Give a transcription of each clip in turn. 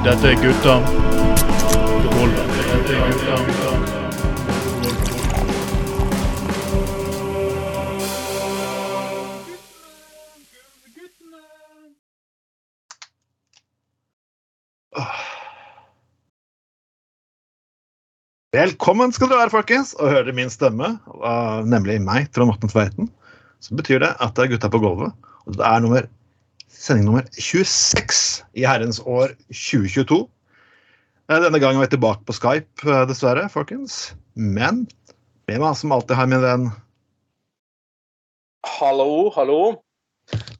Dette er gutta. Dette er gutta. Velkommen skal dere være, folkens, og høre min stemme, uh, nemlig meg, Trond Morten Tveiten. Så betyr det at det er gutta på gulvet. Og det er nummer, sending nummer 26 i herrens år 2022. Uh, denne gangen er vi tilbake på Skype, uh, dessverre, folkens. Men med meg som alltid har min venn Hallo, hallo.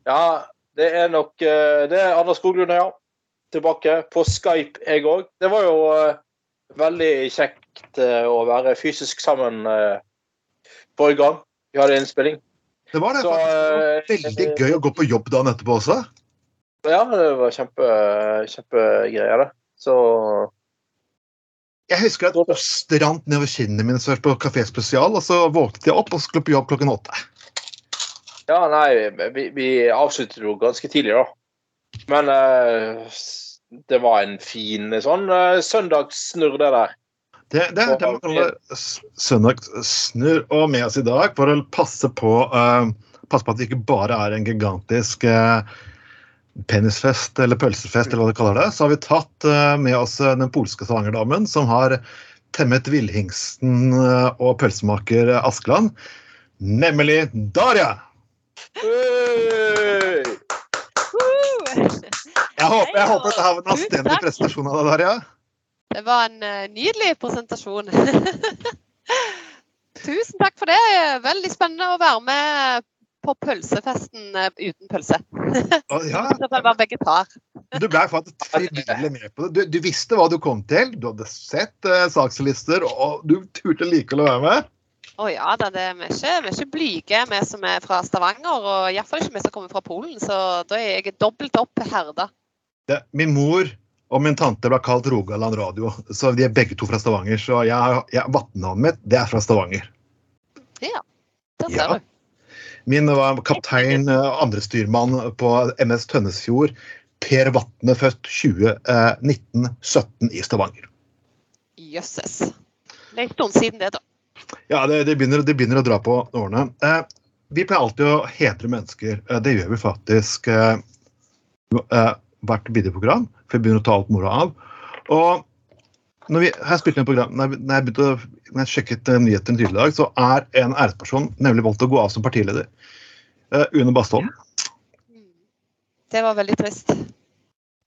Ja, det er nok eh, Det er Anders Skoglund, ja. Tilbake på Skype, jeg òg. Det var jo eh, veldig kjekt eh, å være fysisk sammen forrige gang vi hadde innspilling. Det var det. Så, faktisk. Det var veldig gøy å gå på jobb dagen etterpå også. Ja, det var kjempe, kjempegreier, det. Så Jeg husker at det rant nedover kinnene mine først på Kafé Spesial, og så våknet jeg opp og skulle på jobb klokken åtte. Ja, nei, vi, vi avsluttet jo ganske tidlig, da. Men uh, det var en fin sånn uh, søndagssnurr, det der. Det, det er det man kaller søndagssnurr. Og med oss i dag, for å passe på, uh, passe på at det ikke bare er en gigantisk uh, penisfest eller pølsefest, eller hva de kaller det, så har vi tatt med oss den polske stavangerdamen som har temmet villhingsten og pølsemaker Askeland, nemlig Daria. Hey! Jeg håper, jeg håper dette var en anstendig presentasjon av deg, Daria. Det var en uh, nydelig presentasjon. Tusen takk for det. Veldig spennende å være med på pølsefesten uh, uten pølse. Å, ja. Jeg var vegetar. Du ble faktisk frivillig med på det. Du, du, visste hva du kom til, du hadde sett uh, sakslister, og du turte likevel å være med. Å ja da, det, vi, er ikke, vi er ikke blyge, vi som er fra Stavanger. Og iallfall ikke vi som kommer fra Polen, så da er jeg dobbelt opp herda. Det, min mor og min tante ble kalt Rogaland Radio, så de er begge to fra Stavanger. Så jeg, jeg, vattenavnet mitt, det er fra Stavanger. Ja, Det ser Ja. du. Min var kaptein, andre andrestyrmann på MS Tønnesfjord. Per Vatne, født 20, eh, 1917 i Stavanger. Jøsses. Det er en stund siden det, da. Ja, det, det, begynner, det begynner å dra på årene. Eh, vi pleier alltid å hedre mennesker. Eh, det gjør vi faktisk eh, eh, hvert videoprogram, for vi begynner å ta alt moroa av. Og når, vi, her spilte jeg program, når jeg, når jeg, begynte, når jeg sjekket eh, nyhetene tidligere i dag, så er en æresperson nemlig valgt å gå av som partileder. Uh, Une Bastholm. Det var veldig trist.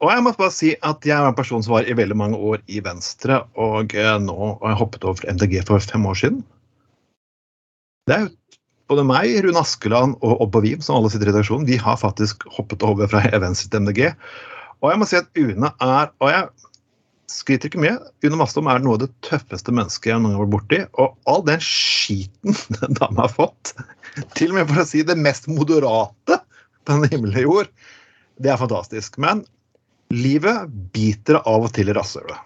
Og jeg må bare si at jeg var en person som var i veldig mange år i Venstre, og eh, nå har jeg hoppet over til MDG for fem år siden. Det er jo både meg, Rune Askeland og Obba Wim, som alle sitter i redaksjonen, vi har faktisk hoppet over fra Venstre til MDG. Og jeg må si at Une er Og jeg skryter ikke mye. Une Mastom er noe av det tøffeste mennesket jeg noen gang har vært borti. Og all den skiten den dama har fått, til og med for å si det mest moderate på den himmelige jord, det er fantastisk. Men livet biter av og til i rasshølet.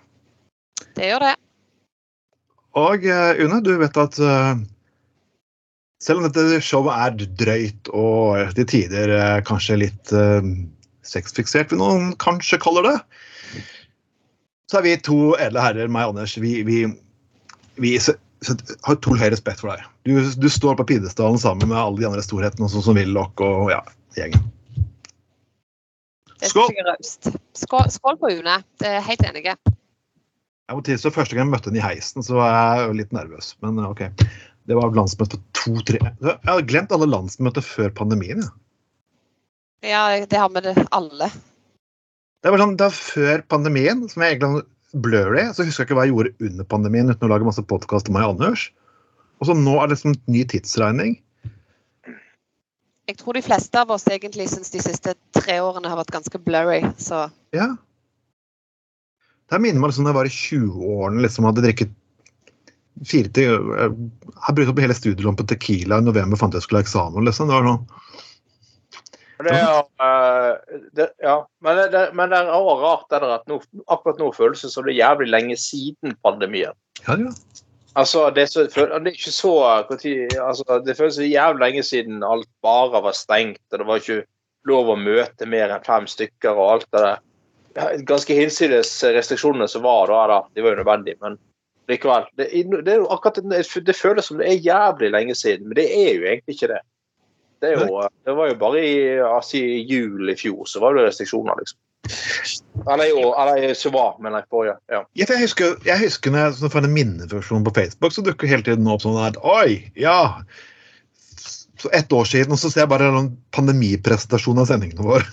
Det gjør det. Og eh, Une, du vet at eh, selv om dette showet er drøyt og til tider eh, kanskje litt uh, sexfiksert, vil noen kanskje kaller det, så er vi to edle herrer, meg og Anders, vi, vi, vi har utrolig høy respekt for deg. Du, du står på pidestallen sammen med alle de andre storhetene, sånn som Willoch og ja, gjengen. Skål! Skål, skål på Une. Helt enige. Jeg må tilstå, Første gang jeg møtte henne i heisen, så var jeg litt nervøs. Men OK. Det var landsmøte for to-tre Jeg hadde glemt alle landsmøter før pandemien. Ja. Ja, det har vi alle. Det var sånn, det var før pandemien, som jeg egentlig blør blurry. Så husker jeg ikke hva jeg gjorde under pandemien uten å lage masse podkast med meg og Anders. Og så nå er det liksom ny tidsregning. Jeg tror de fleste av oss egentlig syns de siste tre årene har vært ganske blurry, så Ja. Det minner meg liksom da jeg var i 20-årene liksom hadde drikket fire til Jeg har brukt opp hele studielånet på Tequila i november, fant jeg skulle ha eksamen. liksom. Det var sånn, Det er, eh, det, ja. men, det, men det er også rart det der at nå, akkurat nå føles det som det er jævlig lenge siden pandemien. ja, ja. Altså, det, er så, det er ikke så altså, Det føles så jævlig lenge siden alt bare var stengt, og det var ikke lov å møte mer enn fem stykker og alt det der. ganske hinsides restriksjonene som var da, da. De var jo nødvendige, men likevel. Det, det, er jo akkurat, det føles som det er jævlig lenge siden, men det er jo egentlig ikke det. Det, er jo, det var jo bare i, altså, i jul i fjor så var det restriksjoner, liksom. Eller jo, eller så var, mener jeg. På, Ja. Ja, jeg husker, jeg husker når jeg får en minnefunksjon på Facebook, så dukker hele tiden opp sånn her Oi, ja! Så ett år siden, og så ser jeg bare en pandemipresentasjon av sendingene våre.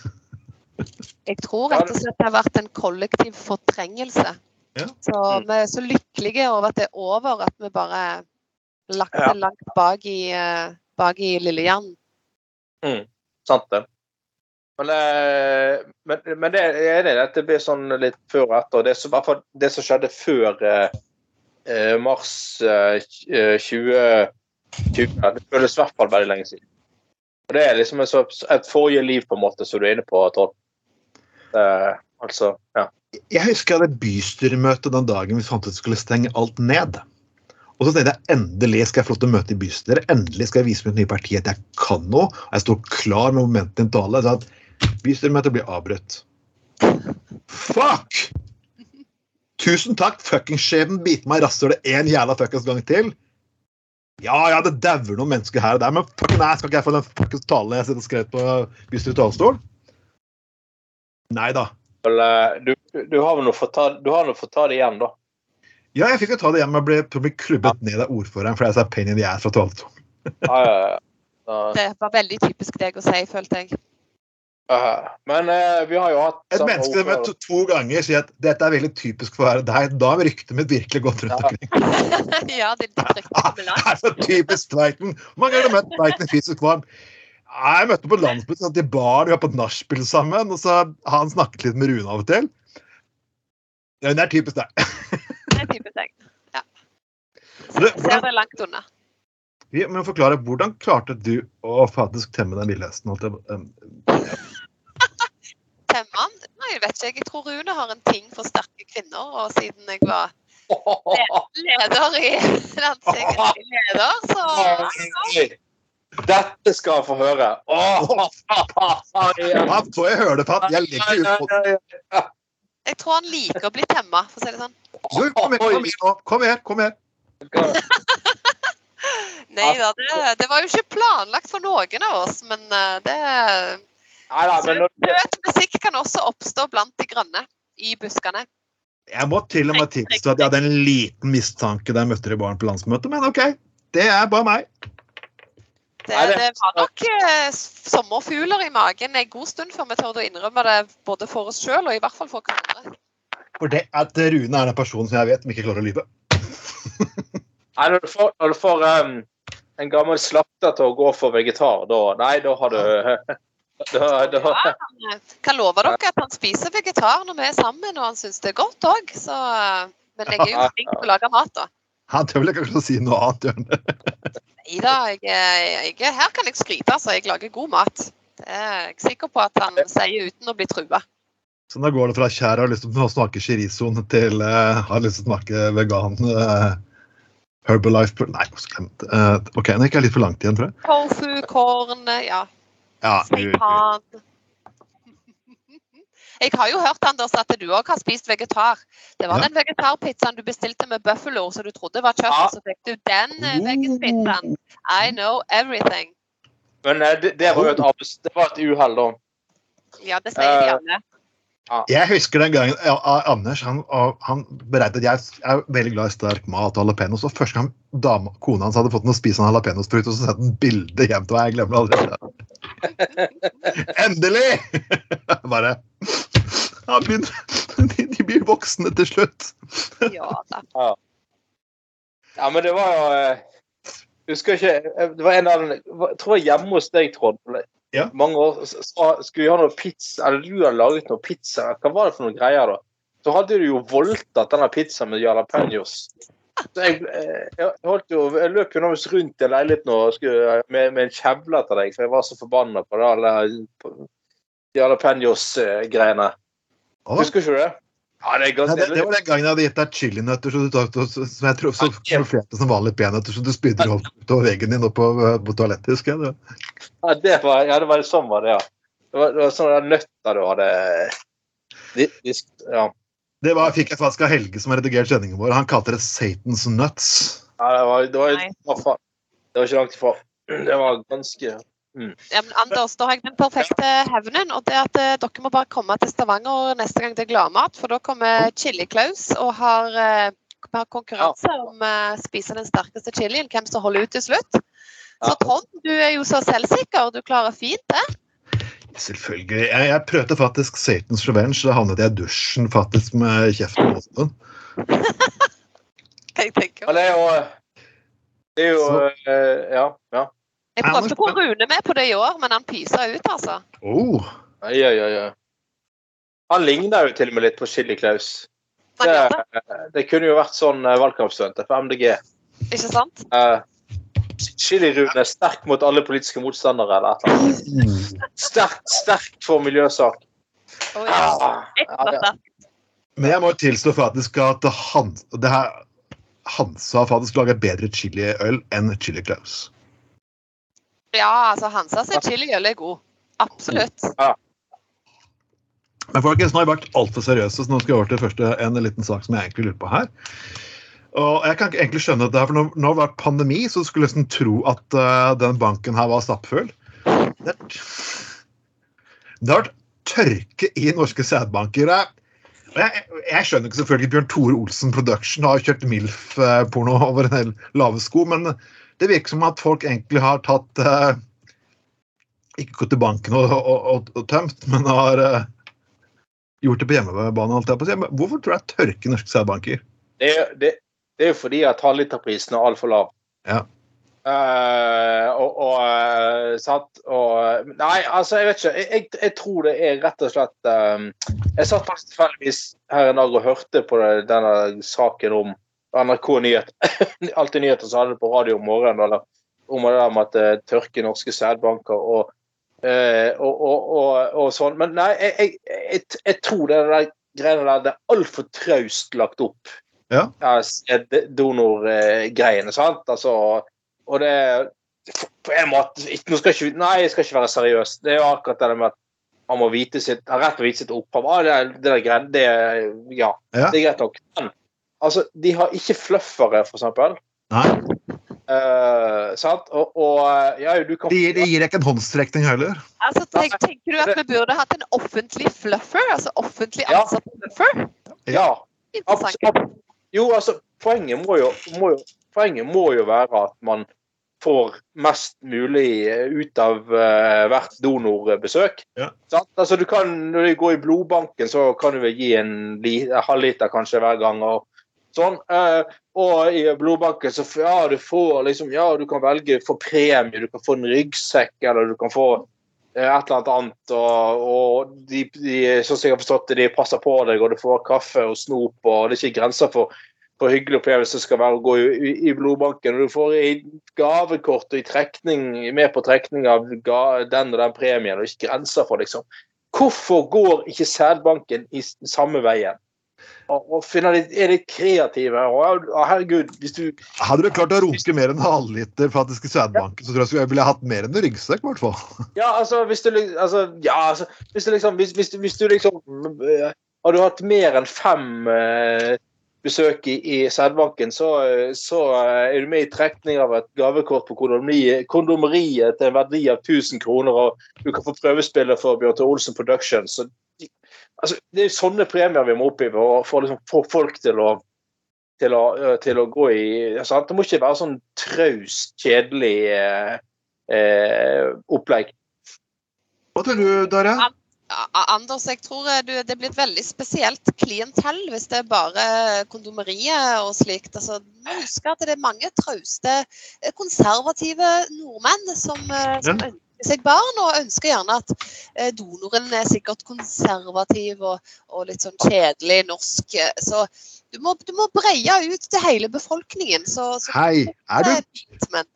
Jeg tror rett og slett det har vært en kollektiv fortrengelse. Ja. Så Mm. vi er så lykkelige over at det er over, at vi bare lagt Ja. det langt bak i, eh, bak i lillehjernen. Sant det. Men, eh, men, men det jeg er enig i at det blir sånn litt før og etter. Det som, det som skjedde før eh, eh, mars eh, 2020, det føles i hvert fall veldig lenge siden. Og Det er liksom et, et forrige liv, på en måte, som du er inne på, Trond. Eh, altså, ja. Jeg husker jeg hadde bystyremøte den dagen vi fant ut skulle stenge alt ned. Og så tenkte jeg endelig skal jeg få lov til å møte i bystyret. Endelig skal jeg vise mitt nye parti at jeg kan noe. Og jeg står klar med momentet i en tale. Så at bystyremøtet blir avbrutt. Fuck! Tusen takk, fuckings skjebnen biter meg i rasshølet en jævla fuckings gang til. Ja, ja, det dauer noen mennesker her og der, men fuck, nei, skal ikke jeg få den fuckings talen jeg sitter og skrev på bystyrets talerstol? Nei da. Eh, Du, du har nå fått ta, ta det igjen, da. Ja, jeg fikk jo ta det igjen Men ble, ble klubbet ned av ordføreren fordi jeg sa pain in the ass fra talerstolen. Ja, ja, ja. Det var veldig typisk deg å si, følte jeg. Uh, men uh, vi har jo hatt Et menneske som jeg to, to ganger sier at dette er veldig typisk for å være deg, da har ryktet mitt virkelig gått rundt Ja. omkring. ja, det er Det er så typisk Tveiten. Hvor mange har du møtt Tveiten i fysisk form? Jeg møtte på landsbyen satt i bar, vi var på nachspiel sammen, og så han snakket litt med Rune av og til. Ja, Det er typisk deg. Det er typisk deg. Ja. Så ser det langt unna. Vi må forklare, Hvordan klarte du å faktisk temme den villhesten? på- um, Nei, jeg vet ikke. Jeg tror Rune har en ting for sterke kvinner. Og siden jeg var leder i landstinget, leder, så. Dette skal jeg få høre. Åh, får jeg høre det, Pat? Jeg legger ut på jeg tror han liker å bli temma, for å si det sånn. Du, kom, her, kom, her, kom her, kom her. Nei da, det, det var jo ikke planlagt for noen av oss, men eh, det Søt musikk kan også oppstå blant de grønne i buskene. Jeg må til og med tilstå at jeg hadde en liten mistanke da jeg møtte de barn på landsmøtet, men OK. Det er bare meg. Det, det- var nok eh, sommerfugler i magen en god stund før vi torde å innrømme det både for oss sjøl og i hvert fall for hverandre. For det at Rune er den personen som jeg vet som ikke klarer å lyve. nei, når du får, når du får um, en gammel slakter til å gå for vegetar, da Nei, da har du da, da, Han kan love dere at han spiser vegetar når vi er sammen, og han syns det er godt òg. Men jeg er jo flink til å lage mat, da. Han tør vel ikke kanskje å si noe annet, det? Nei da, er- er- her kan jeg skryte, altså. Jeg lager god mat. Det er jeg sikker på at han sier uten å bli trua. Så da går det fra kjære har lyst til å smake chirizoen til uh, har lyst til å smake vegan uh, Herbalife Nei, jeg glemt det. Uh, OK, nå gikk jeg litt for langt igjen, tror jeg. Tofu, korn, ja. Ja, Seitan. Jeg har jo hørt Anders, at du òg har spist vegetar. Det var Ja. den vegetarpizzaen du bestilte med buffalo, så du trodde var kjøtt, Ja. så fikk du den veggispizzaen. vegetpizzaen. I know everything. Men eh, det, det var jo et, abus, det var et uhell, da. Ja, det sier de alle. alle. Jeg husker den gangen ja, Anders han, han beregnet at jeg er veldig glad i sterk mat og jalapeños. Og første gang dama, kona hans hadde fått noe å spise en jalapeñosfrukt, og så sendte han bilde hjem til meg. Jeg glemmer det aldri. Endelig! Bare ja, de, de blir voksne til slutt. Ja da. Ja, men det var jo eh, Husker ikke eh, Det var en av den Jeg tror jeg hjemme hos deg, Trond. Ja. Mange år sa skulle vi ha noe pizza Eller du hadde laget noe pizza. Hva var det for noen greier, da? Så hadde du jo voldtatt denne pizzaen med jalapeños. Jeg, eh, jeg, holdt jo, jeg løp jo nærmest rundt i leiligheten skulle, med, med en kjevle etter deg, for jeg var så forbanna på det alle jalapeños-greiene. Husker ikke du det? Ja, det Nei, det, det var den gangen jeg hadde gitt deg chilinøtter så du tok, som jeg tror så kamuflerte som vanlige peanøtter, så du spydde over utover veggen din og på, på toalettet, husker jeg. det. Ja, det var, ja, det var sånn var det, ja. Det var, det var sånne nøtter du hadde de, de, ja. Det var, fikk jeg faktisk av Helge, som har redigert sendingen vår. Han kalte det Satans nuts. Nei, det var, det var, Nei. det var ikke langt ifra. Det var ganske Ja, men Anders, da har jeg den perfekte hevnen. Og det at eh, dere må bare komme til Stavanger neste gang det er gladmat. For da kommer Chili Klaus og har, eh, vi har konkurranse om å spise den sterkeste chilien. Hvem som holder ut til slutt. Så Trond, du er jo så selvsikker. Du klarer fint det. Selvfølgelig. Jeg, jeg prøvde faktisk Satans Revenge. Da havnet jeg i dusjen faktisk med kjeften åpen. Hva jeg tenker. Ja, det er jo Det er jo eh, Ja. ja. Jeg prøvde å få Rune med på det i år, men han pysa ut, altså. Oh, Ai, ai, oi. Han ligner jo til og med litt på Chili Klaus. Det, det, det kunne jo vært sånn valgkampstudent for MDG. ikke sant? Uh, Chili-Rune er sterk mot alle politiske motstandere eller et eller annet. Sterkt, sterkt for miljøsak. Ja. Ah, ja. Men jeg må tilstå faktisk at han, det her, Hansa faktisk lager bedre chiliøl enn Chili Claus. Ja, altså Hansa sin chiliøl er god. Absolutt. Men folkens, nå har jeg vært altfor seriøse, så nå skal jeg over til første, en liten sak som jeg egentlig lurer på her. Og jeg kan ikke egentlig skjønne dette, for når, har det vært pandemi, så skulle jeg nesten tro at uh, den banken her var stappfull. Det, har vært tørke i norske sædbanker. Jeg, jeg, jeg skjønner ikke selvfølgelig Bjørn Tore Olsen Production har kjørt MILF-porno over en hel lave sko, men det virker som at folk egentlig har tatt uh, Ikke gått til banken og, og, og, og tømt, men har uh, gjort det på hjemmebane. holdt jeg på hvorfor tror jeg tørke i norske sædbanker? Det, det, det er jo fordi at halvliterprisen er altfor lav. Ja. Uh, og, og, eh, sant? og Nei, altså, jeg vet ikke. Jeg, jeg, jeg tror det er rett og slett um, Jeg satt faktisk tilfeldigvis her en dag og hørte på det, denne saken om NRK Nyhet. Alltid nyheter som hadde det på radio om morgenen. Eller, om det der med at det tørker norske sædbanker og, uh, og, og, og, og sånn. Men nei, jeg, jeg tror det der greiene der det er altfor traust lagt opp. Ja. Donorgreiene, sant. Altså, og det på en måte ikke- nå skal jeg ikke, Nei, jeg skal ikke være seriøs. Det er jo akkurat det med at man må vite sitt, har rett til å vite sitt opphav. Ah, det, det, der greit, det, ja, Ja. det er greit nok. Men altså, de har ikke fluffere, for eksempel. Nei, Uh, sant? Og, og ja, du kan det gir, deg ikke en håndstrekning heller. Altså, tenk, tenker du at vi burde hatt en offentlig fluffer? Altså offentlig Ja. ansatt fluffer? Ja. Interessant. Abs- ab- Jo, altså, poenget må jo, må jo, poenget må jo være at man får mest mulig ut av uh, hvert donorbesøk. Ja. Altså, du kan, når du går i blodbanken, så kan du vel gi en, en halvliter kanskje hver gang. og sånn. Uh, og i blodbanken så ja, du får liksom, ja, du kan velge for premie, du kan få en ryggsekk, eller du kan få et eller annet. Og, og de, de, sånn som jeg har forstått det, de passer på deg, og du får kaffe og snop, og det er ikke grenser for hvor hyggelig opplevelse skal være å gå i, i, blodbanken. Og du får i gavekort og i trekning, med på trekning av ga, den og den premien, og ikke grenser for, liksom. Hvorfor går ikke sædbanken i samme veien? Og, finne litt, er litt kreative. Og, og herregud, hvis du Hadde du klart å runke mer enn en halvliter faktisk i ja. så tror jeg jeg ville hatt mer enn en ryggsekk, i hvert fall. Ja, altså, hvis du, altså, ja, altså, hvis du liksom hvis, hvis, hvis du liksom eh, Har du hatt mer enn fem eh, besøk i, i sædbanken, så, eh, så eh, er du med i trekning av et gavekort på kondomeriet, kondomeriet til en verdi av 1000 kroner, og du kan få prøvespillet for Bjørn Thor Olsen Productions. Så, altså, det er sånne premier vi må opp i for å for liksom, få folk til å til å, til å gå i sant? Det må ikke være sånn traust, kjedelig eh, eh, opplegg. Hva tror du, Darja? Anders, jeg tror eh, det blir et veldig spesielt klientell hvis det er bare kondomeriet og slikt. Altså, husker må at det er mange trauste, eh, konservative nordmenn som, eh, som ønsker seg barn, og ønsker gjerne at eh, donoren er sikkert konservativ og, og litt sånn kjedelig norsk. Så du må, du må breie ut til hele befolkningen. Så, så Hei, er du, litt, men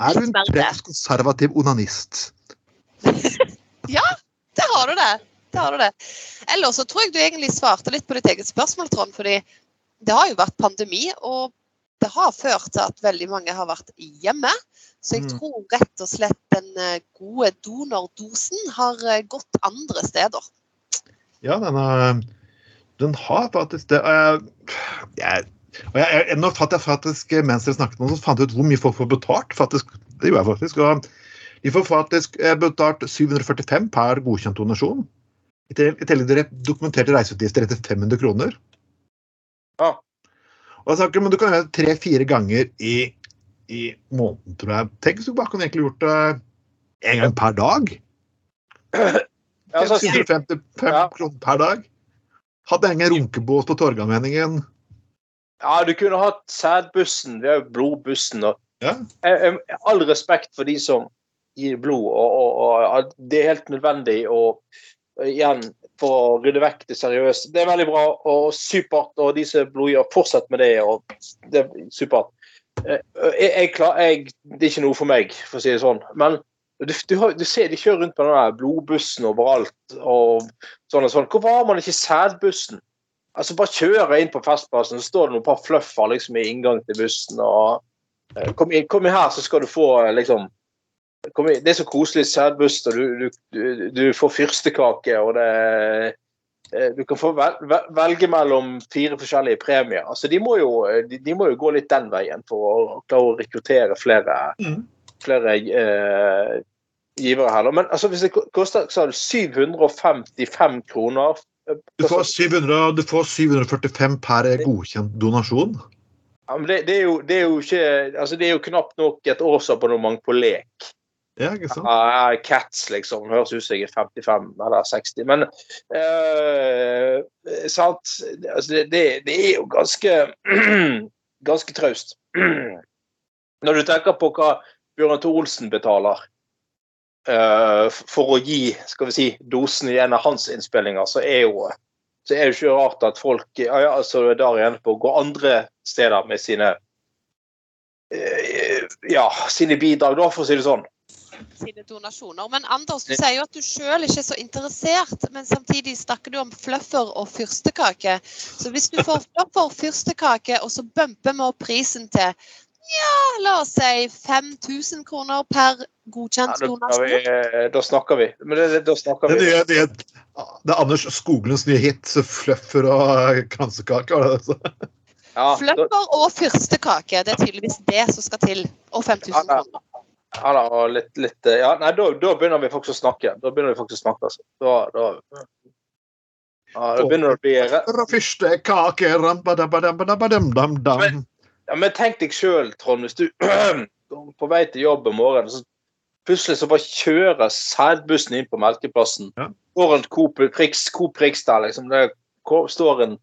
er du en trett konservativ onanist? Der har du det. det, har du det. Eller så tror jeg du egentlig svarte litt på ditt eget spørsmål, Trond. fordi det har jo vært pandemi, og det har ført til at veldig mange har vært hjemme. Så jeg Mm. tror rett og slett den eh, gode donordosen har eh, gått andre steder. Ja, denne Den har faktisk det. og Jeg, jeg, og jeg, jeg, nå fant jeg faktisk, Mens dere snakket nå, så fant jeg ut hvor mye folk får betalt. faktisk. Det gjorde jeg faktisk. og De får faktisk eh, betalt 745 per godkjent donasjon. I tillegg til dokumenterte reiseutgifter etter 500 kroner. Ja. Og jeg snakker, men Du kan gjøre det tre-fire ganger i, i måneden, tror jeg. Tenk hvis du bare kunne egentlig gjort det en gang per dag. Ja, altså, syv- 755 Ja. kroner per dag. Hadde jeg ingen runkebås på Torgallmenningen. ja, du kunne hatt sædbussen. Vi har jo blodbussen. og Ja. jeg, jeg, all respekt for de som gir blod, og, og, og det er helt nødvendig å igjen for å rydde vekk det seriøse. Det er veldig bra og supert, og de som blodgir, fortsett med det. og det er supert. Eh, Jeg, jeg, jeg, det er ikke noe for meg, for å si det sånn. Men du, du, du ser de kjører rundt på den der blodbussen overalt. og sånn og sånn. Hvorfor har man ikke sædbussen? Altså Bare kjøre inn på Festplassen, så står det noen par fluffer liksom, i inngang til bussen. og eh, Kom, kom inn her, så skal du få eh, liksom. Det er så koselig sædbust, og du, du, du, får fyrstekake, og det eh, Du kan få vel, vel- velge mellom fire forskjellige premier. Altså De må jo, de, de må jo gå litt den veien for å klare å rekruttere flere, mm. flere eh, givere her. Men altså, hvis det koster sa du 755 kroner Du får, 700, du får 745 per godkjent donasjon. Ja, men det, det, er jo, det er jo ikke altså Det er jo knapt nok et årsabonnement på lek. Ja, ikke sant? Ja, Cats, liksom. Høres ut som jeg er 55 eller 60. Men uh, sant altså det, det, det er jo ganske ganske traust. Når du tenker på hva Bjørn Thor Olsen betaler uh, for å gi skal vi si, dosen i en av hans innspillinger, så er jo så er det ikke rart at folk ja, ja, altså der igjen på å gå andre steder med sine eh, ja, sine bidrag, da, for å si det sånn. Sine donasjoner. Men Anders, du sier jo at du sjøl ikke er så interessert, men samtidig snakker du om fluffer og fyrstekake. Så hvis du får fluffer og fyrstekake, og så bumper vi opp prisen til ja, la oss si 5000 kroner per godkjent da, donasjon. eh, da snakker vi. Men det, det, da snakker Det, vi. Det, det, det er Anders Skoglunds nye hit, så 'Fluffer og kransekake'. det det? Ja, Fluffer og fyrstekake, det er tydeligvis det som skal til. Og 5000 Ja, ja. kroner. Ja, da, og litt, litt eh, ja, nei, da, da begynner vi faktisk å snakke. Da begynner vi faktisk å snakke, altså. Da, da, ja, da begynner det å bli men, ja, Men tenk deg sjøl, Trond, hvis du på vei til jobb om morgenen, så plutselig så bare kjører sædbussen inn på melkeplassen. Ja. Går en Coop Prix, Coop Prix der, liksom. Det står en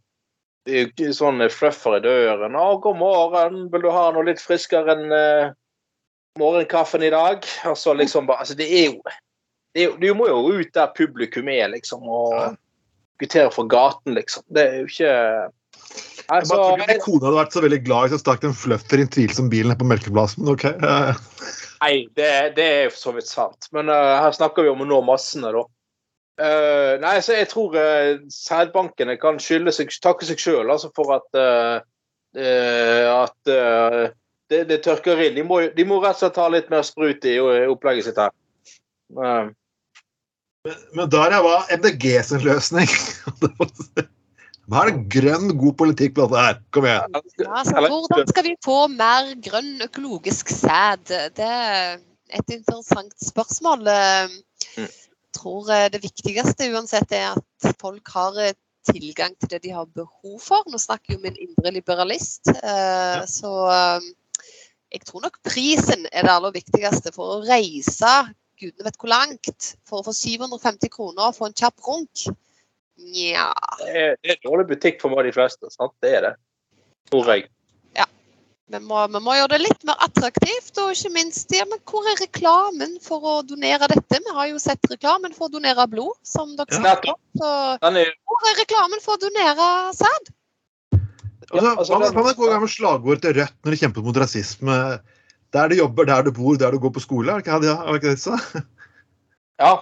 sånn fluffer i døren. 'Å, god morgen, vil du ha noe litt friskere enn eh, morgenkaffen i dag?' Og så liksom bare Altså, det er jo det er, jo- Du må jo ut der publikum er, liksom, og Ja. fra gaten, liksom. Det er jo ikke Jeg Altså, bare tror ikke kona hadde vært så veldig glad hvis jeg stakk en fløtter i en tvilsom bil nede på Melkeplassen. ok? Nei, det, det er for så vidt sant. Men uh, her snakker vi om å nå massene, da. Uh, nei, så jeg tror uh, sædbankene kan skylde seg, takke seg sjøl altså, for at, at det, det tørker inn. De må, de må rett og slett ha litt mer sprut i, i opplegget sitt her. Men, Men der er hva MDG sin løsning. Hva er det grønn, god politikk på dette her? Kom igjen. Ja, altså, hvordan skal vi få mer grønn økologisk sæd? Det er et interessant spørsmål. Eh, Mm. Jeg tror eh, det viktigste uansett er at folk har eh, tilgang til det de har behov for. Nå snakker jeg om en indre liberalist, eh, så eh, jeg tror nok prisen er det aller viktigste for å reise gudene vet hvor langt for å få 750 kroner og få en kjapp runk. Nja det, er, det er dårlig butikk for de fleste. sant? Det er det. Tror jeg. Vi må, vi må gjøre det litt mer attraktivt, og ikke minst ja, men hvor er reklamen for å donere dette? Vi har jo sett reklamen for å donere blod, som dere Ja. snakker om. Så hvor er reklamen for å donere sæd? Altså, Ja, altså, den- hva med slagord til Rødt når de kjemper mot rasisme? Der du jobber, der du bor, der du går på skole? Er det ikke, det- det ikke det sa? Ja.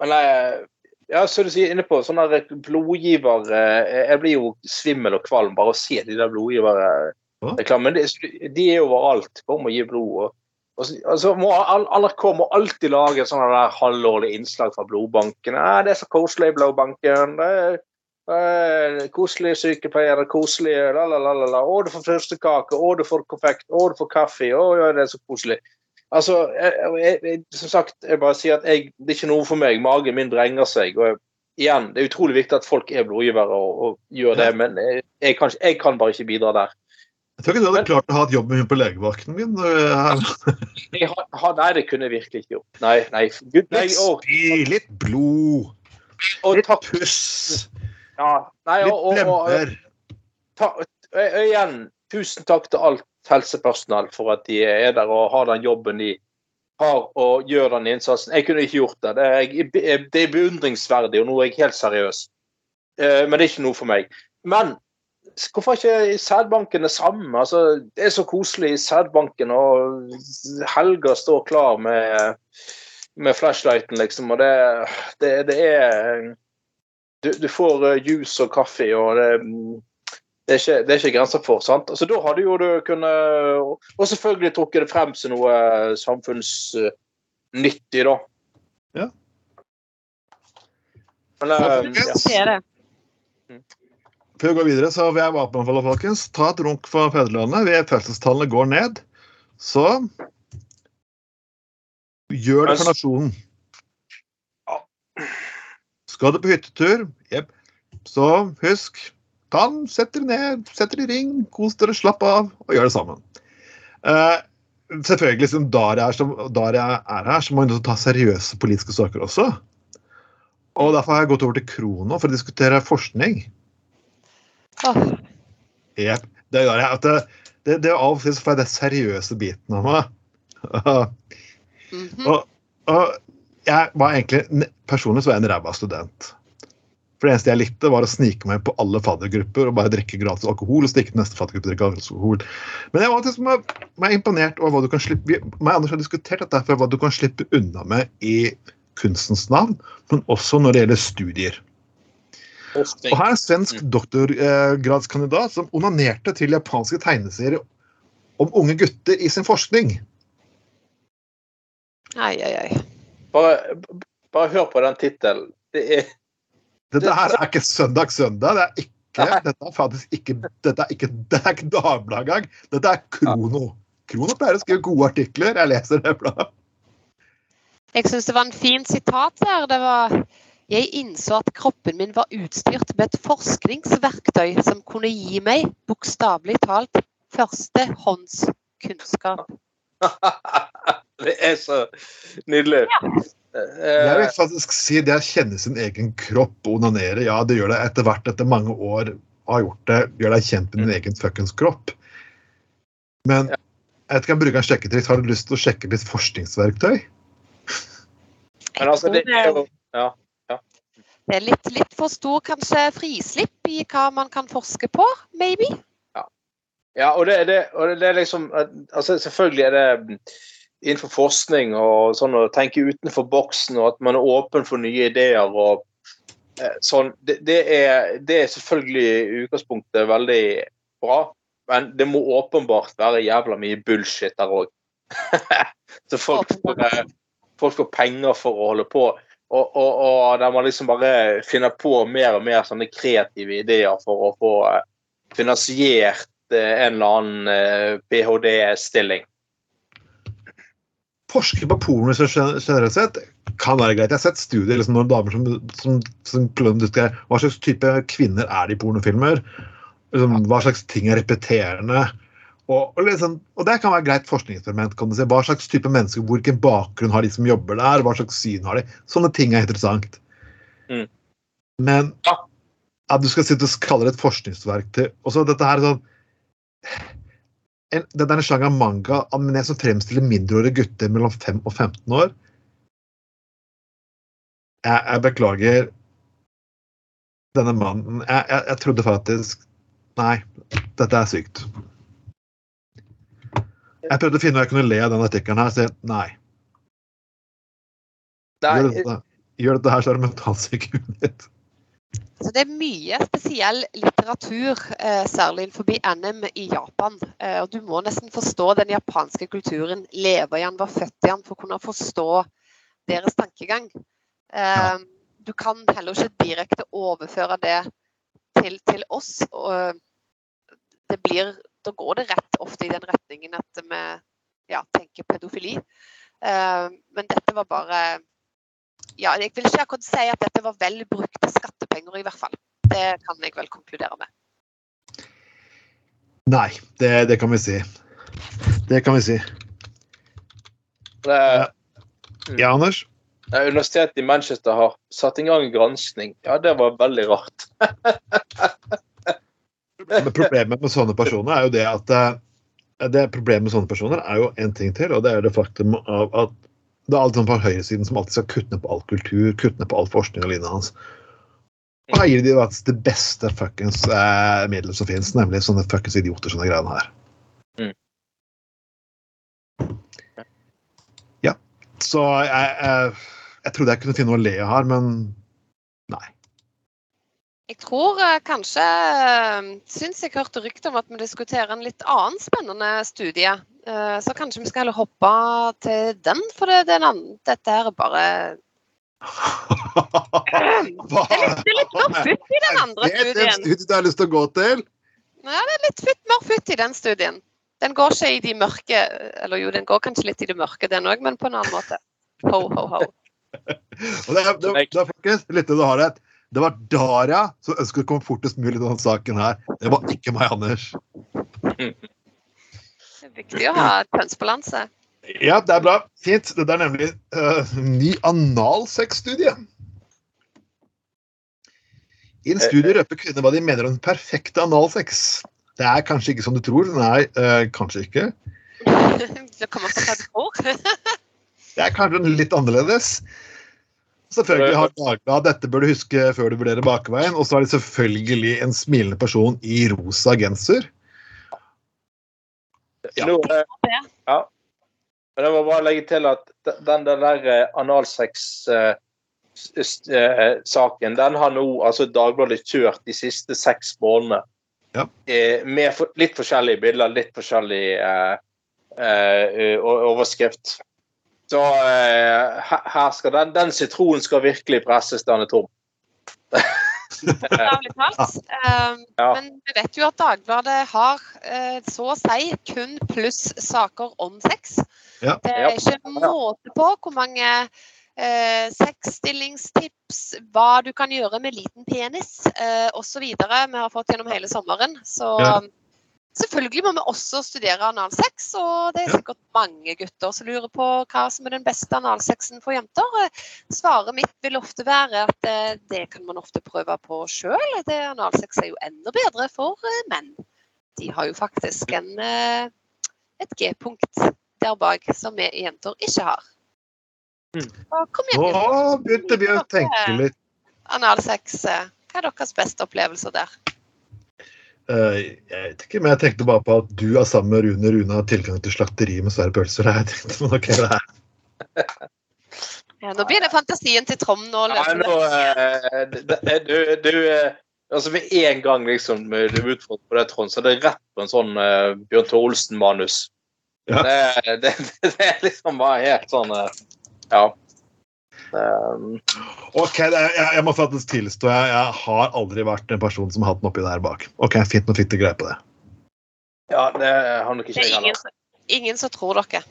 Men jeg, ja, så du sier inne på sånne blodgiver eh, Jeg blir jo svimmel og kvalm bare å se de der blodgiverreklamene. De, de er jo overalt. Kom og gi blod. Og Og så, må NRK må alltid lage sånne der halvårlige innslag fra blodbanken. Ja, 'Det er så koselig i blodbanken.' Det er, er koselige sykepleiere, koselige la, la, la, la, la. 'Å, du får førstekake. Å, du får konfekt. Å, du får kaffe. Å, ja, det er så koselig.' Altså, jeg, jeg, jeg, som sagt, jeg bare sier at jeg, det er ikke noe for meg. Magen min vrenger seg. og igjen, Det er utrolig viktig at folk er blodgivere og, og gjør det, men jeg, kan, kan bare ikke bidra der. Jeg tror ikke du hadde klart å ha et jobb med hun på legevakten min. øh, Jeg har, har, nei, det kunne jeg virkelig ikke gjort. Nei, nei. Gud, nei Litt spy, litt blod, litt puss, Ja, nei, og, og, og, ta, og igjen, tusen takk til alt helsepersonell for at de er der og har den jobben de har og gjør den innsatsen. Jeg kunne ikke gjort det. Det er, det er beundringsverdig, og nå er jeg helt seriøs. Eh, Men det er ikke noe for meg. Men hvorfor er ikke sædbanken det samme? Altså, det er så koselig i sædbanken, og Helga står klar med, med flashlighten, liksom, og det, det, det er du, du får uh, juice og kaffe, og det, mm, det, er ikke, det er ikke grenser for. sant? Altså, Da hadde jo du kunnet Og selvfølgelig trukket det frem som noe eh, samfunnsnyttig, da. Ja. Men, uh, ja. Det det. Før vi går videre, så vil jeg anbefale folkens, ta et runk for fedrelandet. Fødselstallene går ned. Så gjør det for nasjonen. Skal du på hyttetur, jepp, så husk ta den, sett dere ned, sett dere i ring, kos dere, slapp av, og gjør det sammen. Uh, selvfølgelig, liksom, Daria er, som, Daria er her, så må jeg ta seriøse politiske saker også. Og derfor har jeg gått over til Krono for å diskutere forskning. Oh. Jep. Det er jeg. At det, det, det av og til så får jeg det seriøse biten av meg. mhm. og, og jeg var egentlig Personlig så var jeg en ræva student. For det eneste jeg likte, var å snike meg på alle faddergrupper og bare drikke gratis alkohol. og stikke til neste faddergruppe drikke alkohol. Men jeg var faktisk meg, meg imponert over hva du kan slippe vi- meg Anders har diskutert dette for hva du kan slippe unna med i kunstens navn, men også når det gjelder studier. Og her er en svensk doktorgradskandidat som onanerte til japanske tegneserier om unge gutter i sin forskning. Ai, ai, ai. Bare, bare hør på den tittelen. Det er Dette her er ikke Søndag Søndag. Det er ikke, dette er faktisk ikke Dette er ikke, det er ikke Dagbladet engang. Dette er Krono. Krono pleier å skrive gode artikler. Jeg leser det bladet. Jeg syns det var en fin sitat der. Det var Jeg innså at kroppen min var utstyrt med et forskningsverktøy som kunne gi meg, bokstavelig talt, førstehåndskunnskap. Det er så nydelig. Jeg vil Eh, faktisk si det å kjenne sin egen kropp onanere. Ja, det gjør det etter hvert, etter mange år har gjort det. Gjør deg kjent med din egen fuckings kropp. Men Ja. jeg vet ikke om jeg bruker en sjekketriks. Har du lyst til å sjekke litt forskningsverktøy? Men altså, det er jo ja. Det er litt, litt for stor kanskje frislipp i hva man kan forske på, maybe. Ja, og det, det, og det er liksom altså Selvfølgelig er det innenfor forskning og sånn å tenke utenfor boksen, og at man er åpen for nye ideer og eh, sånn. Det, det, er, det er selvfølgelig i utgangspunktet veldig bra, men det må åpenbart være jævla mye bullshit der òg. Så folk får, eh, folk får penger for å holde på. Og, og, og der man liksom bare finner på mer og mer sånne kreative ideer for å få eh, finansiert en eller annen ph.d.-stilling. Forske på porno generelt sett kan være greit. Jeg har sett studier liksom, når damer som, som, som som hva slags type kvinner er det i pornofilmer. Liksom, hva slags ting er repeterende. Og, og, liksom, og det kan være greit forskningseksperiment. kan du si. Hva slags type mennesker, Hvilken bakgrunn har de som jobber der? Hva slags syn har de? Sånne ting er interessant. Mm. Men Ja. at du skal sitte og kalle det et forskningsverktøy også dette her er sånn en, Dette er en sjanger manga anime som fremstiller mindreårige gutter mellom 5 og 15 år. Jeg, jeg beklager denne mannen jeg, jeg, jeg trodde faktisk Nei, dette er sykt. Jeg prøvde å finne ut jeg kunne le av denne artikkelen her, så jeg, nei. Gjør dette, gjør dette her, så er det mentalsykehuset ditt. Så det er mye spesiell litteratur, eh, særlig forbi NM i Japan. Eh, og du må nesten forstå den japanske kulturen, leve i den, være født i den, for å kunne forstå deres tankegang. Eh, du kan heller ikke direkte overføre det til, til oss. Og det blir, da går det rett ofte i den retningen at vi ja, tenker pedofili. Men dette var bare ja, Jeg vil ikke akkurat si at dette var vel brukte skattepenger, i hvert fall. Det kan jeg vel konkludere med. Nei, det, det kan vi si. Det kan vi si. Det, Ja, Anders? Universitetet i Manchester har satt i gang en granskning. Ja, det var veldig rart. Men problemet med sånne personer er jo det at eh, det Problemet med sånne personer er jo en ting til, og det er det faktum av at det er alt sånn på høyresiden som alltid skal kutte ned på all kultur, kutte ned på all forskning og lignende hans. Og her gir de faktisk det beste fuckings eh, middelet som finnes, nemlig sånne fuckings idioter som de greiene her. Mm. Ja. Så jeg, jeg, jeg trodde jeg kunne finne noe å le av her, men nei. Jeg tror eh, kanskje eh, Syns jeg hørte rykter om at vi diskuterer en litt annen spennende studie. Eh, Så kanskje vi skal heller hoppe til den, for det, den annen, dette her er bare Hva? Det er litt, det er litt mer futt i den andre Det er studien. studien du har lyst til å gå til? Ja, det er litt futt, mer futt i den studien. Den går ikke i de mørke Eller jo, den går kanskje litt i det mørke, den òg, men på en annen måte. Ho, ho, ho. Og det det, det folkens, det du har rett. Det var Daria som ønsket å komme fortest mulig til denne saken her. Det var ikke meg, Anders. Det er viktig å ha kjønnsbalanse. Ja, det er bra. Fint. Dette er nemlig uh, ny analsexstudie. I en studie røper kvinner hva de mener om den perfekte analsex. Det er kanskje ikke som du tror. Nei, uh, kanskje ikke. Det kommer man få hva du tror. Det er kanskje litt annerledes. Selvfølgelig har Dagbladet dette bør du huske før du vurderer bakveien. Og så er det selvfølgelig en smilende person i rosa genser. Ja. Nå, eh, ja. Men jeg må bare legge til at den, den der eh, analsex-saken, den har nå altså Dagbladet kjørt de siste seks månedene. Ja. Eh, Med litt forskjellige bilder, litt forskjellig eh, eh, overskrift. Så eh, her skal den, den sitronen skal virkelig presses, den er tom. Um, Ja. Men vi vet jo at Dagbladet har eh, så å si kun pluss saker om sex. Ja. Det er ikke måte på hvor mange eh, sexstillingstips, hva du kan gjøre med liten penis eh, osv. vi har fått gjennom hele sommeren. Så Ja. selvfølgelig må vi også studere analsex, og det er Ja. sikkert mange gutter som lurer på hva som er den beste analsexen for jenter. Eh, Svaret mitt vil ofte være at eh, det kan man ofte prøve på sjøl. Analsex er jo enda bedre for eh, menn. De har jo faktisk en, eh, et G-punkt der bak som vi jenter ikke har. Mm. Kom igjen, Nå begynte vi å tenke litt. Analsex, eh, hva er deres beste opplevelser der? eh, jeg vet ikke, men jeg tenkte bare på at du er sammen med Rune. Rune har tilgang til slakteri med svære pølser. Jeg tenkte, men ok, det er Ja, nå begynner fantasien til Trond nå. Nei, nå, eh, det- det- du, du Altså Med en gang liksom du utfordrer på det, Trond, så er det rett på en sånn uh, Bjørn Thor Olsen-manus. Ja. Det, det, det liksom bare helt sånn eh, Ja. Um, Ok, jeg, jeg må faktisk tilstå, jeg, jeg har aldri vært en person som har hatt den oppi der bak. Ok, fint, nå fikk du greie på det. ja, det har nok ikke jeg heller. Ingen, ingen som tror dere.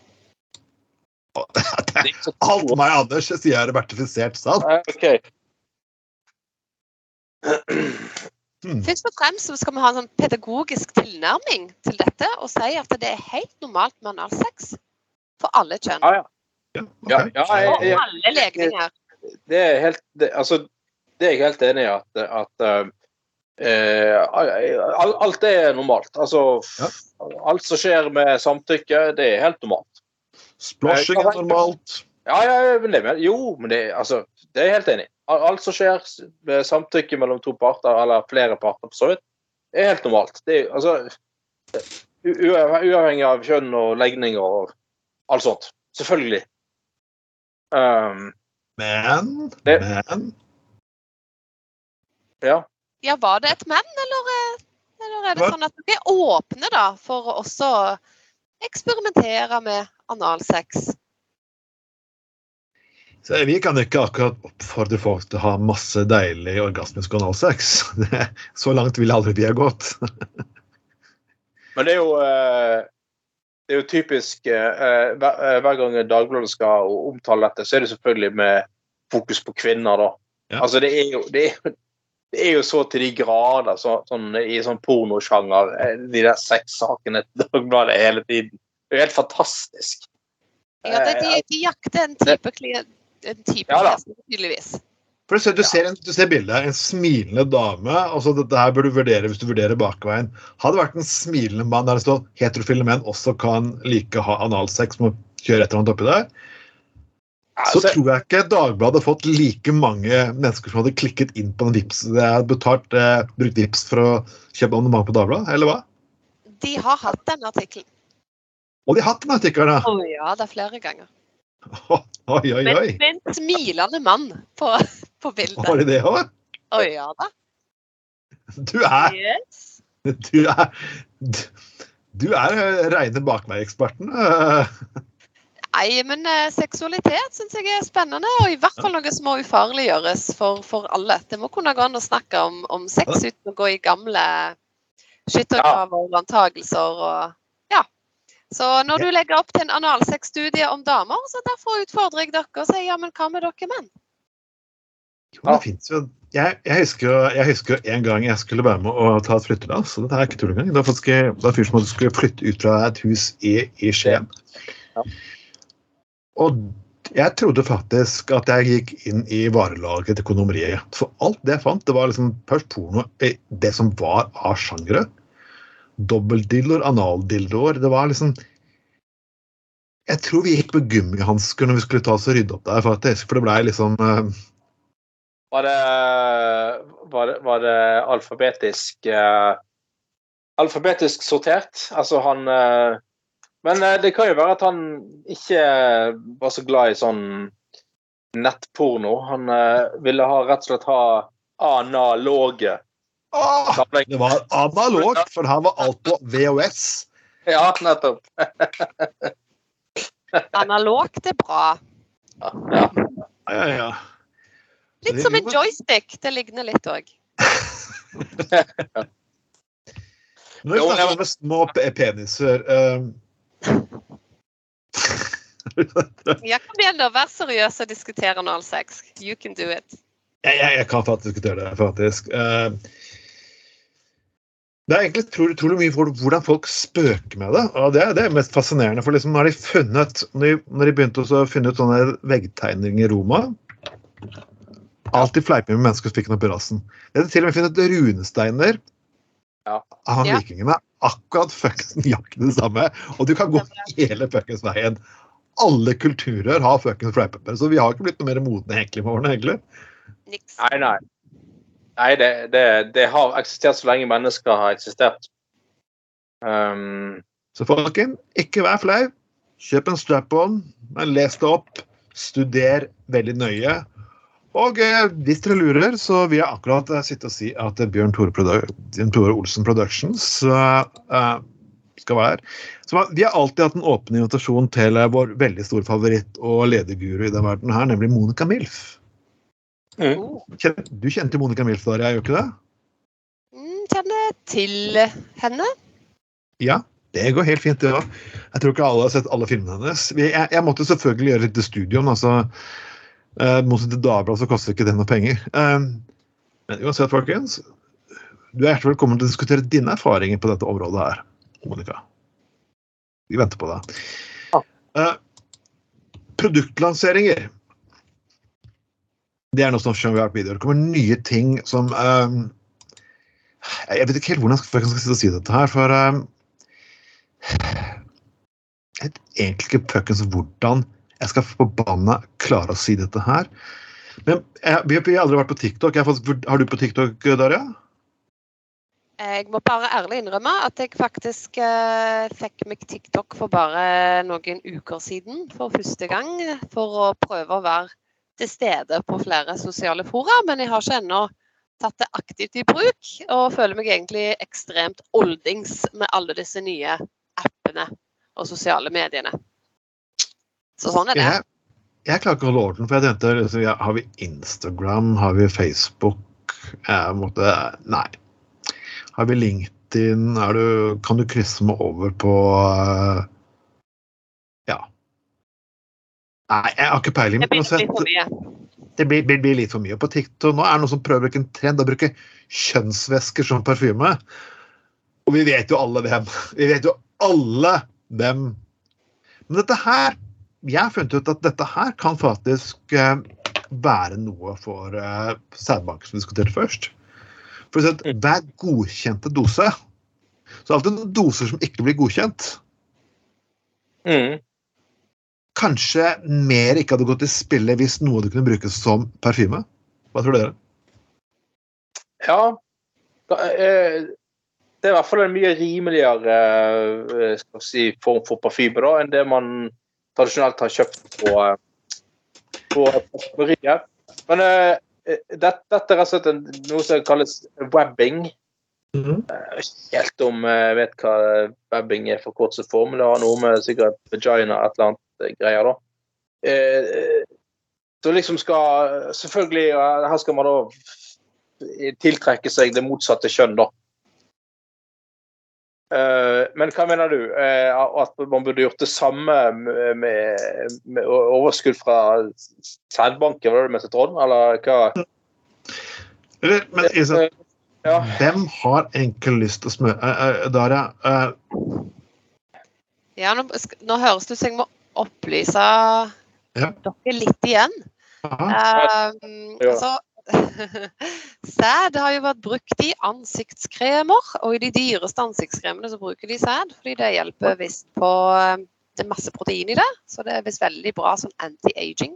Det er Alt meg, Anders, sier jeg er vertifisert sant. OK. Hmm. Først og fremst så skal vi ha en sånn pedagogisk tilnærming til dette og si at det er helt normalt med analsex for alle kjønn. Ah, ja. Ja, okay. Ja, ja, jeg- Og alle legninger. det er helt det, altså, det er jeg helt enig i at, at uh, eh, al- alt er normalt. Altså Ja. Alt som skjer med samtykke, det er helt normalt. Splashing er normalt. Ja, ja, men det, jo, men det, altså, det er jeg helt enig i. Al- Alt som skjer med samtykke mellom to parter, eller flere parter, for så vidt, er helt normalt. Det er, altså, u- uavhengig av kjønn og legning og alt sånt. Selvfølgelig. Um, Men, Det- men Ja. Ja, var det et men, eller, eh, eller er det Hva? sånn at dere er åpne da, for å også eksperimentere med analsex? Så vi kan ikke akkurat oppfordre folk til å ha masse deilig orgasmisk analsex. Så langt vil aldri vi ha gått. Men det er jo eh, det er jo typisk eh, hver, eh, hver gang Dagbladet skal omtale dette, så er det selvfølgelig med fokus på kvinner, da. Ja. Altså, det er jo det er, det er jo så til de grader så, sånn, i sånn pornosjanger, de der sexsakene til Dagbladet hele tiden. Det er jo helt fantastisk. Ja, det, de, de jakter en type klient, en type Ja tydeligvis. For du ser, du ser, en, du ser bildet. En smilende dame. altså Dette her bør du vurdere hvis du vurderer bakveien. Hadde det vært en smilende mann der det står heterofile menn også kan like ha analsex med å kjøre et eller annet oppi der, så Altså, tror jeg ikke Dagbladet hadde fått like mange mennesker som hadde klikket inn på den vips. Det er betalt, eh, brukt vips for å kjøpe abonnement på Dagbladet, eller hva? De har hatt den artikkelen. Og de har hatt den artikkelen! Å ja, det er flere ganger. Oi, oi, oi! med en smilende mann på, på Var bildet. det det òg? Å ja da. Du er Yes. Du er, du er eh, reine bakveieksperten. Nei, men eh, seksualitet syns jeg er spennende, og i hvert fall noe som må ufarliggjøres for, for alle. Det må kunne gå an å snakke om, om sex uten å gå i gamle skyttergraver og antagelser og. Så når du legger opp til en analsexstudie om damer, så derfor utfordrer jeg dere og sier ja, men hva med dere menn? Jo, det finnes jo jeg, jeg husker jo jeg husker jo en gang jeg skulle være med og ta et flyttelass. og Dette er ikke tull engang. Det var faktisk det var en fyr som skulle flytte ut fra et hus i, i Skien. Ja. Og jeg trodde faktisk at jeg gikk inn i varelaget til kondomeriet. For alt det jeg fant, det var liksom først porno, det som var av sjangere. Dobbeldildoer, analdildoer. Det var liksom Jeg tror vi gikk med gummihansker når vi skulle ta oss og rydde opp der, faktisk. For det blei liksom eh, var det, var det, var det alfabetisk uh, Alfabetisk sortert? Altså han uh, Men uh, det kan jo være at han ikke var så glad i sånn nettporno. Han ville ha, rett og slett ha analoge Åh, det var analogt, for her var alt på VHS. Ja, nettopp. Analogt er bra. Ja, ja. Ja, ja, ja. Litt som en joystick. Det ligner litt òg. Når vi snakker om små peniser um... Ja, kom igjen, da. Vær seriøs og diskuter analsex. You can do it. jeg, jeg, jeg kan faktisk diskutere det, faktisk. Um, det er egentlig utrolig, utrolig mye for hvordan folk spøker med det. og Det, er- det er mest fascinerende. for liksom har de funnet, når de, når de begynte å finne ut sånne veggtegninger i Roma Alltid fleiper med mennesker som fikk den opp i rassen. Det er til og med funnet runesteiner Ja. av han Ja. vikingene. Akkurat fuckings nøyaktig det samme. Og du kan gå hele fuckings veien. Alle kulturer har fuckings fleipepper, så vi har ikke blitt noe mer modne egentlig med årene, egentlig. Niks. Nei, nei. Nei, det, det, det har eksistert så lenge mennesker har eksistert. Um, Så folkens, ikke vær flau. Kjøp en strap-on, men les det opp. Studer veldig nøye. Og eh, hvis dere lurer, så vil jeg akkurat eh, sitte og si at eh, Bjørn Tore, Bjørn Tore Olsen Productions eh, skal være her. Vi har alltid hatt en åpen invitasjon til eh, vår veldig store favoritt og lederguru i den verden her, nemlig Monica Milf. Mm. Oh. Du kjente Monica Milf, Darja, gjør ikke det? Mm, Kjenner til henne. Ja, det går helt fint, det òg. Jeg tror ikke alle har sett alle filmene hennes. Jeg, jeg måtte selvfølgelig gjøre litt studio. Altså, eh, motsatt til Dagbladet så koster ikke det noe penger. Eh, men uansett, folkens. Du er hjertelig velkommen til å diskutere dine erfaringer på dette området her, Monica. Vi venter på deg. Eh, produktlanseringer. Det er noe som skjer på video. Det kommer nye ting som um, Jeg vet ikke helt hvordan jeg skal, jeg skal si dette her, for um, Jeg vet egentlig ikke fuckings hvordan jeg skal forbanna klare å si dette her. Men jeg, vi, har aldri vært på TikTok. Faktisk, har du på TikTok, Darja? Jeg må bare ærlig innrømme at jeg faktisk eh, fikk meg TikTok for bare noen uker siden for første gang. For å prøve å være til stede på flere sosiale fora. Men jeg har ikke ennå tatt det aktivt i bruk, og føler meg egentlig ekstremt oldings med alle disse nye appene og sosiale mediene. Så sånn er det. Jeg, jeg klarer ikke å holde orden, for jeg tenkte liksom, ja, Har vi Instagram, har vi Facebook? Jeg måtte, nei. Har vi LinkedIn? Du, kan du krysse meg over på eh, Nei, jeg har ikke peiling. Det blir litt for mye. det blir, blir, blir litt for mye på TikTok. Nå er det noen som prøver en trend å bruke kjønnsvæsker som parfyme. Og vi vet jo alle hvem. Vi vet jo alle hvem. Men dette her Jeg har funnet ut at dette her kan faktisk eh, være noe for uh, sædbanker som vi diskuterte først. For eksempel, hver godkjente dose Så er det alltid noen doser som ikke blir godkjent. Mm. Kanskje mer ikke hadde gått i spille hvis noe du kunne brukes som parfyme. Hva tror dere? Ja. Eh, Det er i hvert fall en mye rimeligere eh, si, form for parfyme da, enn det man tradisjonelt har kjøpt på, eh, på parfymeriet. Men dette, dette er rett og slett noe som kalles webbing. Jeg vet ikke helt om jeg vet hva webbing er for kort som form, men det har noe med sikkert vagina et eller annet eh, greier, da. Eh, så liksom skal Selvfølgelig, eh, her skal man da tiltrekke seg det motsatte kjønn, da. Eh, men hva mener du? Eh, at man burde gjort det samme med, med, overskudd fra sædbanken, var det du mente, Trond? Eller hva? Eller, men Eh, Ja. hvem har egentlig lyst til å smøre uh, uh, Daria, Uh. Ja, nå, nå høres det ut som jeg må opplyse Ja. dere litt igjen. Um, Ja. altså, sæd har jo vært brukt i ansiktskremer, og i de dyreste ansiktskremene så bruker de sæd, fordi det hjelper visst på um, Det er masse protein i det, så det er visst veldig bra sånn anti-aging.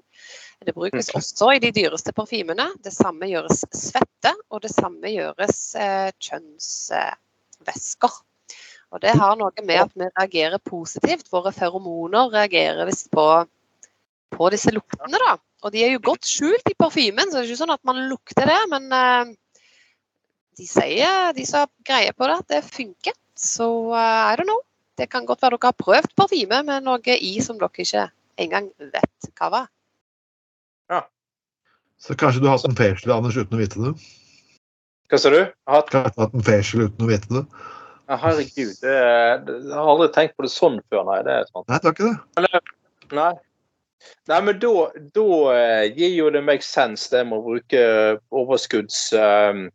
Det brukes også i de dyreste parfymene. Det samme gjøres svette, og det samme gjøres eh, kjønnsvæsker. Og det har noe med at vi reagerer positivt. Våre feromoner reagerer visst på, på disse luktene, da. Og de er jo godt skjult i parfymen, så det er ikke sånn at man lukter det. Men eh, de sier, de som har greie på det, at det funker. Så eh, I don't know. Det kan godt være dere har prøvd parfyme med noe i som dere ikke engang vet hva var. Så kanskje du har hatt en facial, Anders, uten å vite det? Hva sa du? Hatt Kanskje hatt en facial uten å vite det? Ja, herregud, det, det, jeg har aldri tenkt på det sånn før, nei. det er sant. Nei, det var ikke det. Nei. Nei, men da, da eh, gir jo det make sense, det med å bruke overskudds... Um,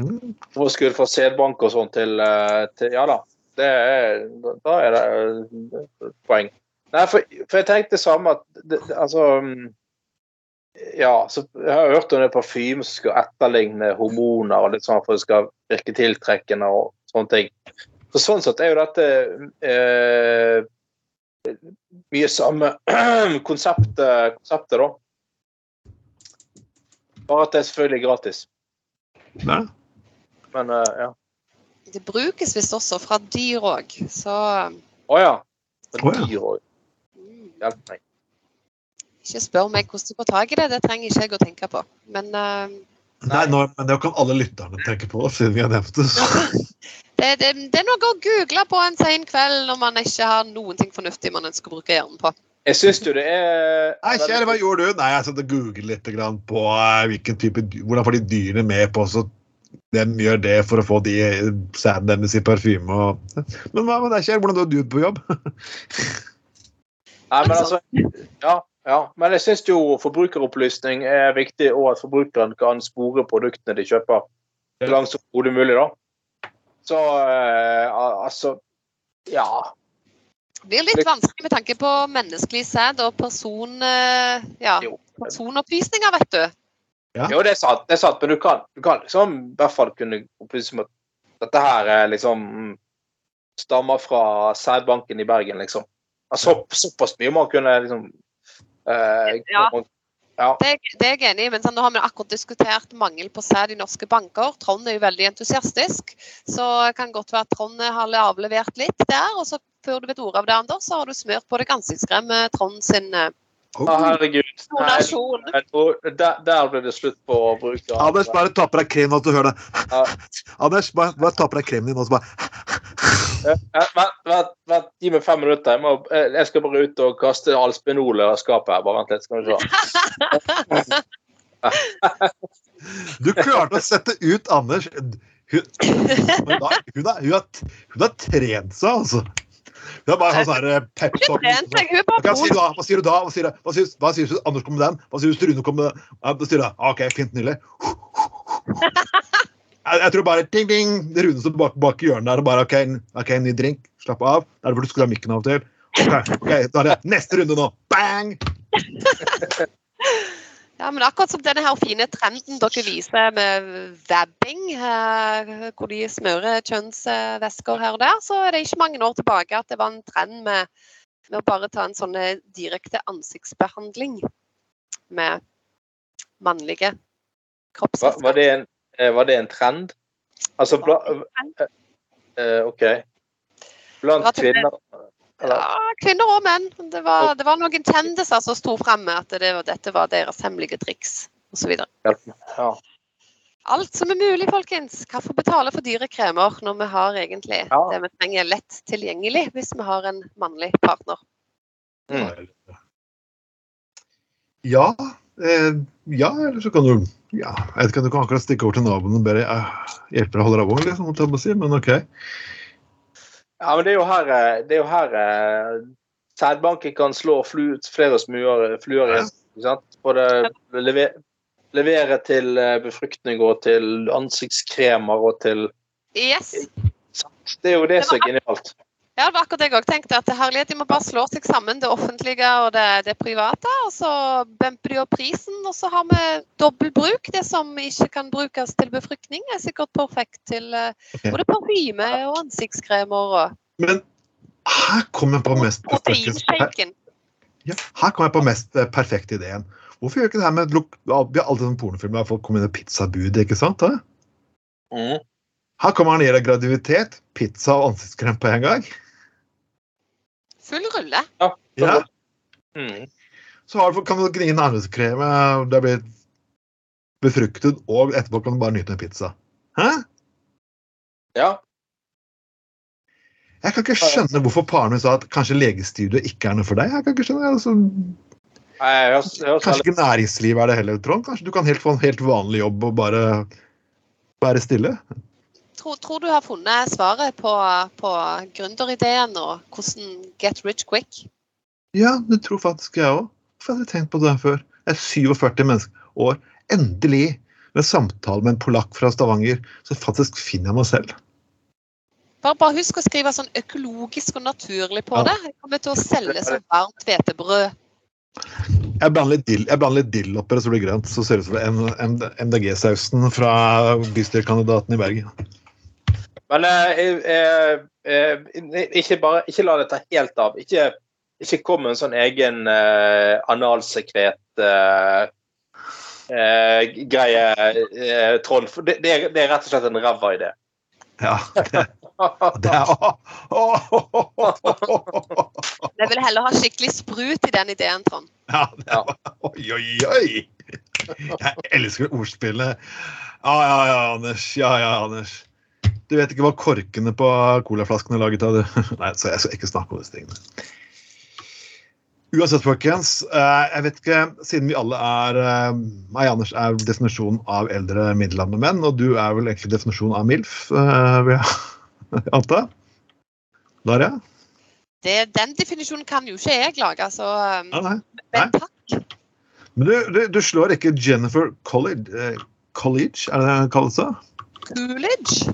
Mm. overskudd fra sædbank og sånn til, eh, til Ja da. Det er, da er det eh, poeng. Nei, for, for jeg tenkte det samme at det, Altså mm, Ja, så jeg har hørt om det parfyme som skal etterligne hormoner og litt sånn for det skal virke tiltrekkende og sånne ting. Så sånn sett er jo dette eh, mye samme konseptet, konseptet, da. Bare at det er selvfølgelig gratis. Nei. Men eh, ja. Det brukes visst også fra dyr òg, så Å ja. Fra. Dyr òg. Hjelp meg. Ikke spør meg hvordan du får tak i det, det trenger ikke jeg å tenke på. Men uh, Nei, nå, men det kan alle lytterne tenke på, siden vi har nevnt det. det, det, det er noe å google på en sen kveld når man ikke har noen ting fornuftig man ønsker å bruke hjernen på. Jeg syns jo det er Nei, kjære, hva gjorde du? Nei, jeg satt og googlet litt på eh, hvilken type hvordan får de dyrene med på så de gjør det for å få de sæden deres i parfyme og Men hva med deg, kjære? Hvordan er du på jobb? Nei, men altså Ja. Ja. Men jeg syns jo forbrukeropplysning er viktig, og at forbrukeren kan spore produktene de kjøper så langt som overhodet mulig, da. Så eh, altså Ja. Det blir litt vanskelig med tanke på menneskelig sæd og person, eh, ja, personopplysninger, vet du. Ja. Jo, det er sant, det er sant men du kan, du kan liksom i hvert fall kunne opplyse om at dette her er liksom mm, stammer fra sædbanken i Bergen, liksom. Altså, så, såpass mye man kunne liksom Ja. ja. Det, er- det er jeg enig i, men sånn, nå har vi akkurat diskutert mangel på sæd i norske banker. Trond er jo veldig entusiastisk, så det kan godt være at Trond har avlevert litt der. Og så før du vet ordet av det, Anders, så har du smurt på deg ansiktskrem med Trond sin eh, Oh. Å, herregud. Nei, Donasjon. nei, der, der ble det slutt på å bruke Anders, bare ta på deg krem nå, så du hører det. Ja. Anders, bare, bare ta på deg kremen din nå, så bare Eh, Vent, vent, vent, gi meg fem minutter. Jeg, må, eh, jeg skal bare ut og kaste Alspenol i skapet. her. Bare vent litt, skal vi se. Du klarte å sette ut Anders. Hun, hun, har, hun, har, hun, har, hun har trent seg, altså. Hun har bare hatt sånn pep talk. Hva sier du da? Hva sier du da? Hva sier, hva sier, hva sier Anders kommer med den? Hva sier du Rune kommer med den? Hva sier du ah, OK, fint, nydelig. Jeg, tror bare ding, ding. Rune står bak, bak i hjørnet der og bare OK, n- ok, ny drink. Slapp av. Det er hvor du skulle ha mikken av og til. OK, ok, da er det neste runde nå. Bang! Ja, men akkurat som denne her fine trenden dere viser med vabbing, eh, hvor de smører kjønnsvæsker her og der, så er det ikke mange år tilbake at det var en trend med, med å bare ta en sånn eh, direkte ansiktsbehandling med mannlige Var, kroppsvæsker. var, det en, var det en trend? Altså bla, eh, OK. Blant kvinner Ja, kvinner og menn. Det var, det var noen kjendiser som sto frem med at det, var- dette var deres hemmelige triks osv. Ja. Alt som er mulig, folkens. Hvorfor betale for dyre kremer når vi har egentlig Ja. det vi trenger lett tilgjengelig hvis vi har en mannlig partner? Mm. Ja. Eh, ja, eller så kan du ja, Jeg vet ikke om du kan akkurat stikke over til naboen og bare eh, hjelpe deg å holde deg våken, liksom, jeg si, men OK. ja, men det er jo her, eh, det er jo her eh, sædbanken kan slå flu, flere smuer, fluer i sant? Både lever, levere til befruktning og til ansiktskremer og til Yes! Det er jo det som er genialt. Ja, det var akkurat det jeg òg tenkte. at herlighet, De må bare slå seg sammen, det offentlige og det, det private. Og så bumper de opp prisen, og så har vi dobbel bruk. Det som ikke kan brukes til befruktning, er sikkert perfekt til eh, både parfyme og ansiktskremer og Men her kommer jeg på mest perfekte, ja, her kommer jeg på mest eh, perfekte ideen. Hvorfor gjør ikke det her med Vi har alltid sånne pornofilmer der folk kommer inn i pizzabud, ikke sant? Da? Mm. Her kommer han gir deg graviditet, pizza og ansiktskrem på en gang. Full rulle. Ja. Mm. Så du, kan du gni inn ansiktskremet, det blir befruktet, og etterpå kan du bare nyte en pizza. Hæ? Ja. Jeg kan ikke skjønne hvorfor Paren min sa at kanskje legestudio ikke er noe for deg. Jeg kan ikke skjønne, altså, Nei, Jeg høres, jeg høres Kanskje ikke næringsliv er det heller, Trond? Kanskje du kan helt få en helt vanlig jobb og bare være stille? Tror, tror du har funnet svaret på, på gründerideen og hvordan get rich quick? Ja, det tror faktisk jeg òg. Hvorfor hadde jeg tenkt på det før? Jeg er 47 mennesker år. Endelig, med samtale med en polakk fra Stavanger, så faktisk finner jeg meg selv. Bare, bare husk å skrive sånn økologisk og naturlig på Ja. det. Jeg kommer til å selge som varmt hvetebrød. Jeg blander litt dill, litt dill oppi det, så blir det grønt. Så ser det ut som MDG-sausen fra bystyrekandidaten i Bergen. Men eh, eh, eh, ikke, bare, ikke la det ta helt av. Ikke, ikke kom med en sånn egen eh, analsekret eh, eh, greie, eh, Trond. For det, det, er, det er rett og slett en ræva idé. Ja, det, det er åh, åh, å. Jeg vil heller ha skikkelig sprut i den ideen, Trond. Ja, det er, oi, oi, oi! Jeg elsker ordspillet. Ja, ja, ja, Anders. Ja, ja, Anders. Du vet ikke hva korkene på colaflaskene er laget av? du. Nei, så jeg skal ikke snakke om disse tingene. Uansett, folkens. eh, Jeg vet ikke, siden vi alle er eh, Meg, Anders, er definisjonen av eldre middelaldrende menn, og du er vel egentlig definisjonen av MILF, eh, vil jeg anta? Darja? Det, den definisjonen kan jo ikke jeg lage, så um, Ja, nei. Men takk. Men du, du, du slår ikke Jennifer College, College er det det kalles? Coolidge.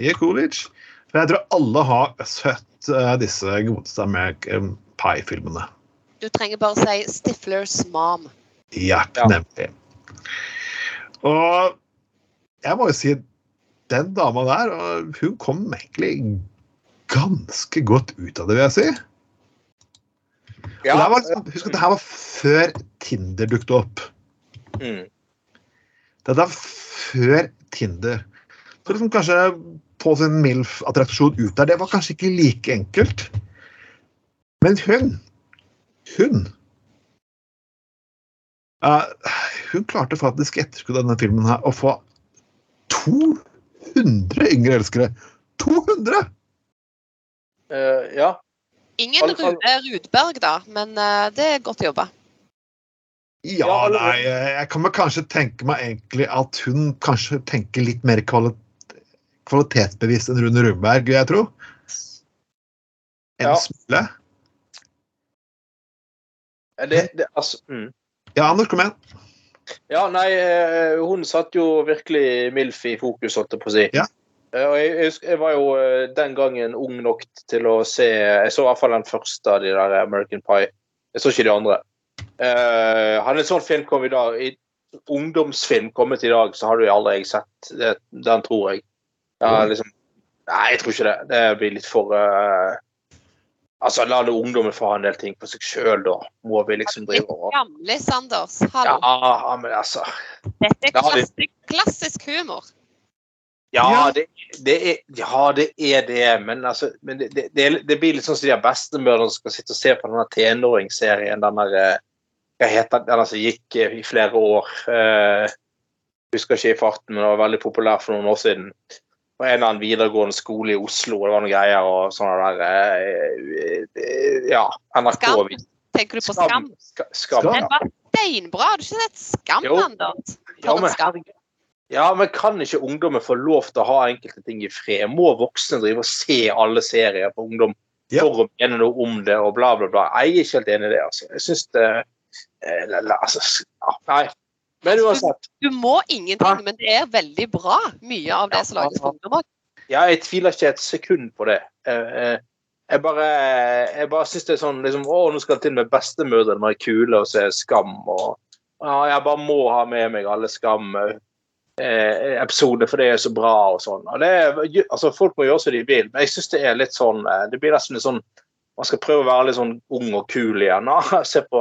I Coolidge. For jeg tror alle har sett eh, disse godeste American Pie-filmene. Du trenger bare å si Stiflers mom. Ja, nemlig. Og jeg må jo si den dama der, hun kom egentlig ganske godt ut av det, vil jeg si. Ja, var, liksom- husk at det her var før Tinder dukket opp. mm. Dette er før Tinder. Så liksom kanskje få sin MILF-attraksjon ut der, det var kanskje ikke like enkelt. Men hun, hun uh, hun klarte faktisk etterskudd av denne filmen her å få 200 yngre elskere. 200! Uh, ja. Ingen Rune Rudberg, da, men uh, det er godt jobba. Ja, nei, jeg kan vel kanskje tenke meg egentlig at hun kanskje tenker litt mer kvali kvalitetsbevisst enn Rune Rundberg, vil jeg tro. En Ja. smule. Det, det, altså, mm. Ja, Anders, kom igjen. Ja, nei, eh, hun satt jo virkelig MILF i fokus, holdt jeg på å si. Ja. Eh, Og jeg, jeg, jeg var jo eh, den gangen ung nok til å se Jeg så i hvert fall den første av de der American Pie. Jeg så ikke de andre. Uh, hadde en sånn film kommet i dag, i ungdomsfilm kommet i dag, så hadde jo aldri jeg sett det, den, tror jeg. Ja, liksom, nei, jeg tror ikke det. Det blir litt for uh, Altså, La det ungdommen få ha en del ting på seg sjøl, da. Må vi liksom drive og gamlis, Anders. Ja, Hallo. men altså Dette er klassisk, klassisk humor. Ja, Ja. det, det er, ja, det er det, men, altså, men det, det, det, blir litt sånn som de bestemødrene som skal sitte og se på denne tenåringsserien. Den der eh, Hva heter den som gikk eh, i flere år? Uh, husker ikke i farten, men den var veldig populær for noen år siden. På en eller annen videregående skole i Oslo, det var noen greier og sånne der eh, eh, Ja, NRK. Skam? Tenker du på Skam? Skam, skam, Skam. ja. Den var steinbra. Har du ikke sett Skam, Anders? Ja, men, ja, men kan ikke ungdommen få lov til å ha enkelte ting i fred? Må voksne drive og se alle serier på ungdom Ja. for å mene noe om det og bla, bla, bla? Jeg er ikke helt enig i det. altså. Jeg syns det eh, la- la- altså, Nei. Men uansett. Du må ingenting, men det er veldig bra, mye av det som lages for ungdommer. Ja, jeg tviler ikke et sekund på det. Eh, eh, Jeg bare, jeg bare syns det er sånn liksom, Å, nå skal til med bestemødrene være kule og se Skam. og ja, Jeg bare må ha med meg alle Skam-episoder, for det er så bra og sånn. Og det altså, folk må gjøre som de vil, men jeg syns det er litt sånn eh, Det blir nesten litt sånn Man skal prøve å være litt sånn ung og kul igjen. Se på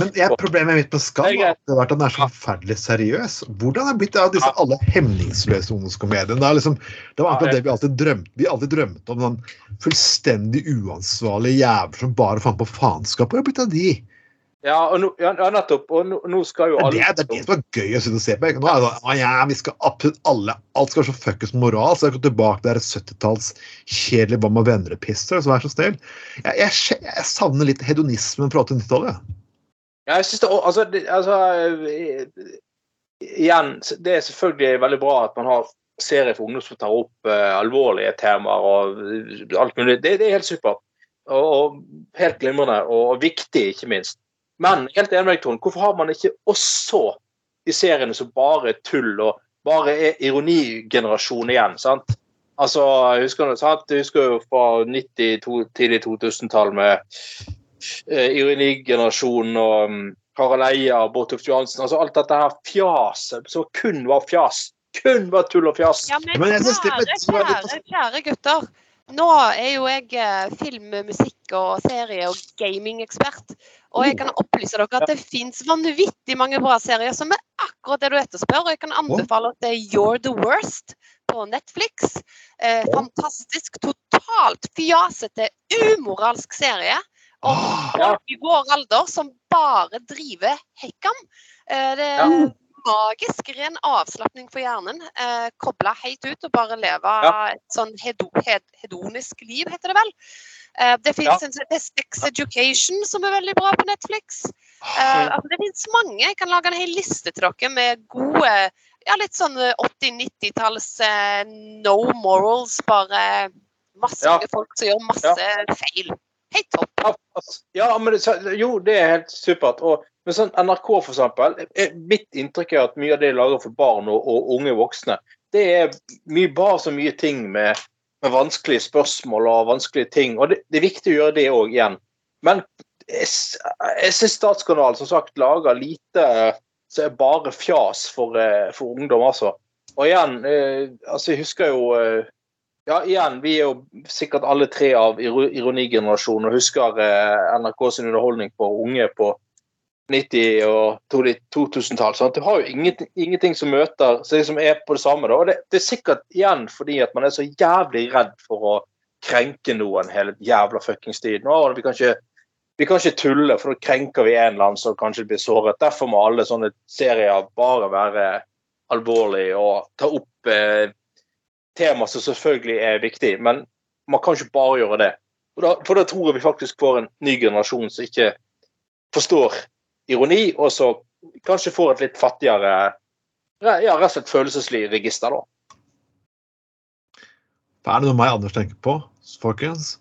Men jeg, problemet mitt med Skam Det har vært at den er så forferdelig seriøs. Hvordan er det blitt av disse alle hemningsløse ungdomskomediene? Det, liksom, det var akkurat det vi alltid drømte Vi alltid drømte om. Sånn fullstendig uansvarlige jævler som bare fant på faenskap. Hvor er det blitt av de? Ja, og nå, ja, nettopp. Og nå, nå skal jo alle det, det er det som er gøy å sitte og se på. Nå er det sånn, «Å ja, vi skal absolutt alle, Alt skal være så fuckings moral. Så jeg går tilbake til det 70-talls kjedelig hva med venner-pisser. Så vær så snill. Jeg, jeg, jeg savner litt hedonismen fra 80-90-tallet. Jeg synes det, altså, det, altså eh, Igjen, det er selvfølgelig veldig bra at man har serier for ungdom som tar opp uh, alvorlige temaer og eh, alt mulig. Det, det er helt supert. Og, og helt glimrende, og viktig, ikke minst. Men helt enig med deg, hvorfor har man ikke også de seriene som bare er tull og bare er ironigenerasjon igjen? sant? Altså, jeg husker, sant? Jeg husker jo fra 90, to, tidlig 2000-tall med ironigenerasjonen og um, Harald Eia og Bård Tufte Johansen. Altså alt dette her fjaset som kun var fjas. Kun var tull og fjas. Ja, men, kjære, kjære, kjære gutter. Nå er jo jeg eh, film-, musikk- og serie- og gamingekspert. Og jeg kan opplyse dere at det fins vanvittig mange bra serier som er akkurat det du etterspør. Og jeg kan anbefale at det er You're the Worst på Netflix. Eh, fantastisk, totalt fjasete, umoralsk serie om folk i vår alder som bare driver hekkam. Eh, det er Ja. magisk ren avslapning for hjernen. Eh, Kobla helt ut og bare leve Ja. et sånn hedonisk liv, heter det vel. Eh, det Ja. fins en Sex Education, som er veldig bra på Netflix. Eh, altså, det fins mange. Jeg kan lage en hel liste til dere med gode ja, litt sånn eh, 80-90-talls eh, no morals, bare masse Ja. folk som gjør masse feil. Helt topp. Ja, altså, ja, men det, jo, det er helt supert. Og, men sånn NRK, for eksempel. eh, Mitt inntrykk er at mye av det de lager for barn og, og unge voksne, det er mye bare så mye ting med, med vanskelige spørsmål og vanskelige ting. Og det, det er viktig å gjøre det òg, igjen. Men jeg, jeg syns Statskanalen som sagt lager lite som er bare fjas for, eh, for ungdom, altså. Og igjen, eh, altså jeg husker jo eh, ja, igjen, vi er jo sikkert alle tre av ironigenerasjonen og husker eh, NRK sin underholdning for unge på 90- og 2000-tall. at Du har jo ingenting, ingenting som møter som liksom er på det samme. Da. Og det, det er sikkert igjen fordi at man er så jævlig redd for å krenke noen hele jævla fuckings tiden. Og vi kan ikke vi kan ikke tulle, for da krenker vi en eller annen som kanskje blir såret. Derfor må alle sånne serier bare være alvorlige og ta opp eh, tema som selvfølgelig er viktig, men man kan ikke bare gjøre det. Og da, for da tror jeg vi faktisk får en ny generasjon som ikke forstår ironi, og så kanskje får et litt fattigere ja, rett og slett følelseslig register, da. Er det noe meg Anders tenker på, folkens,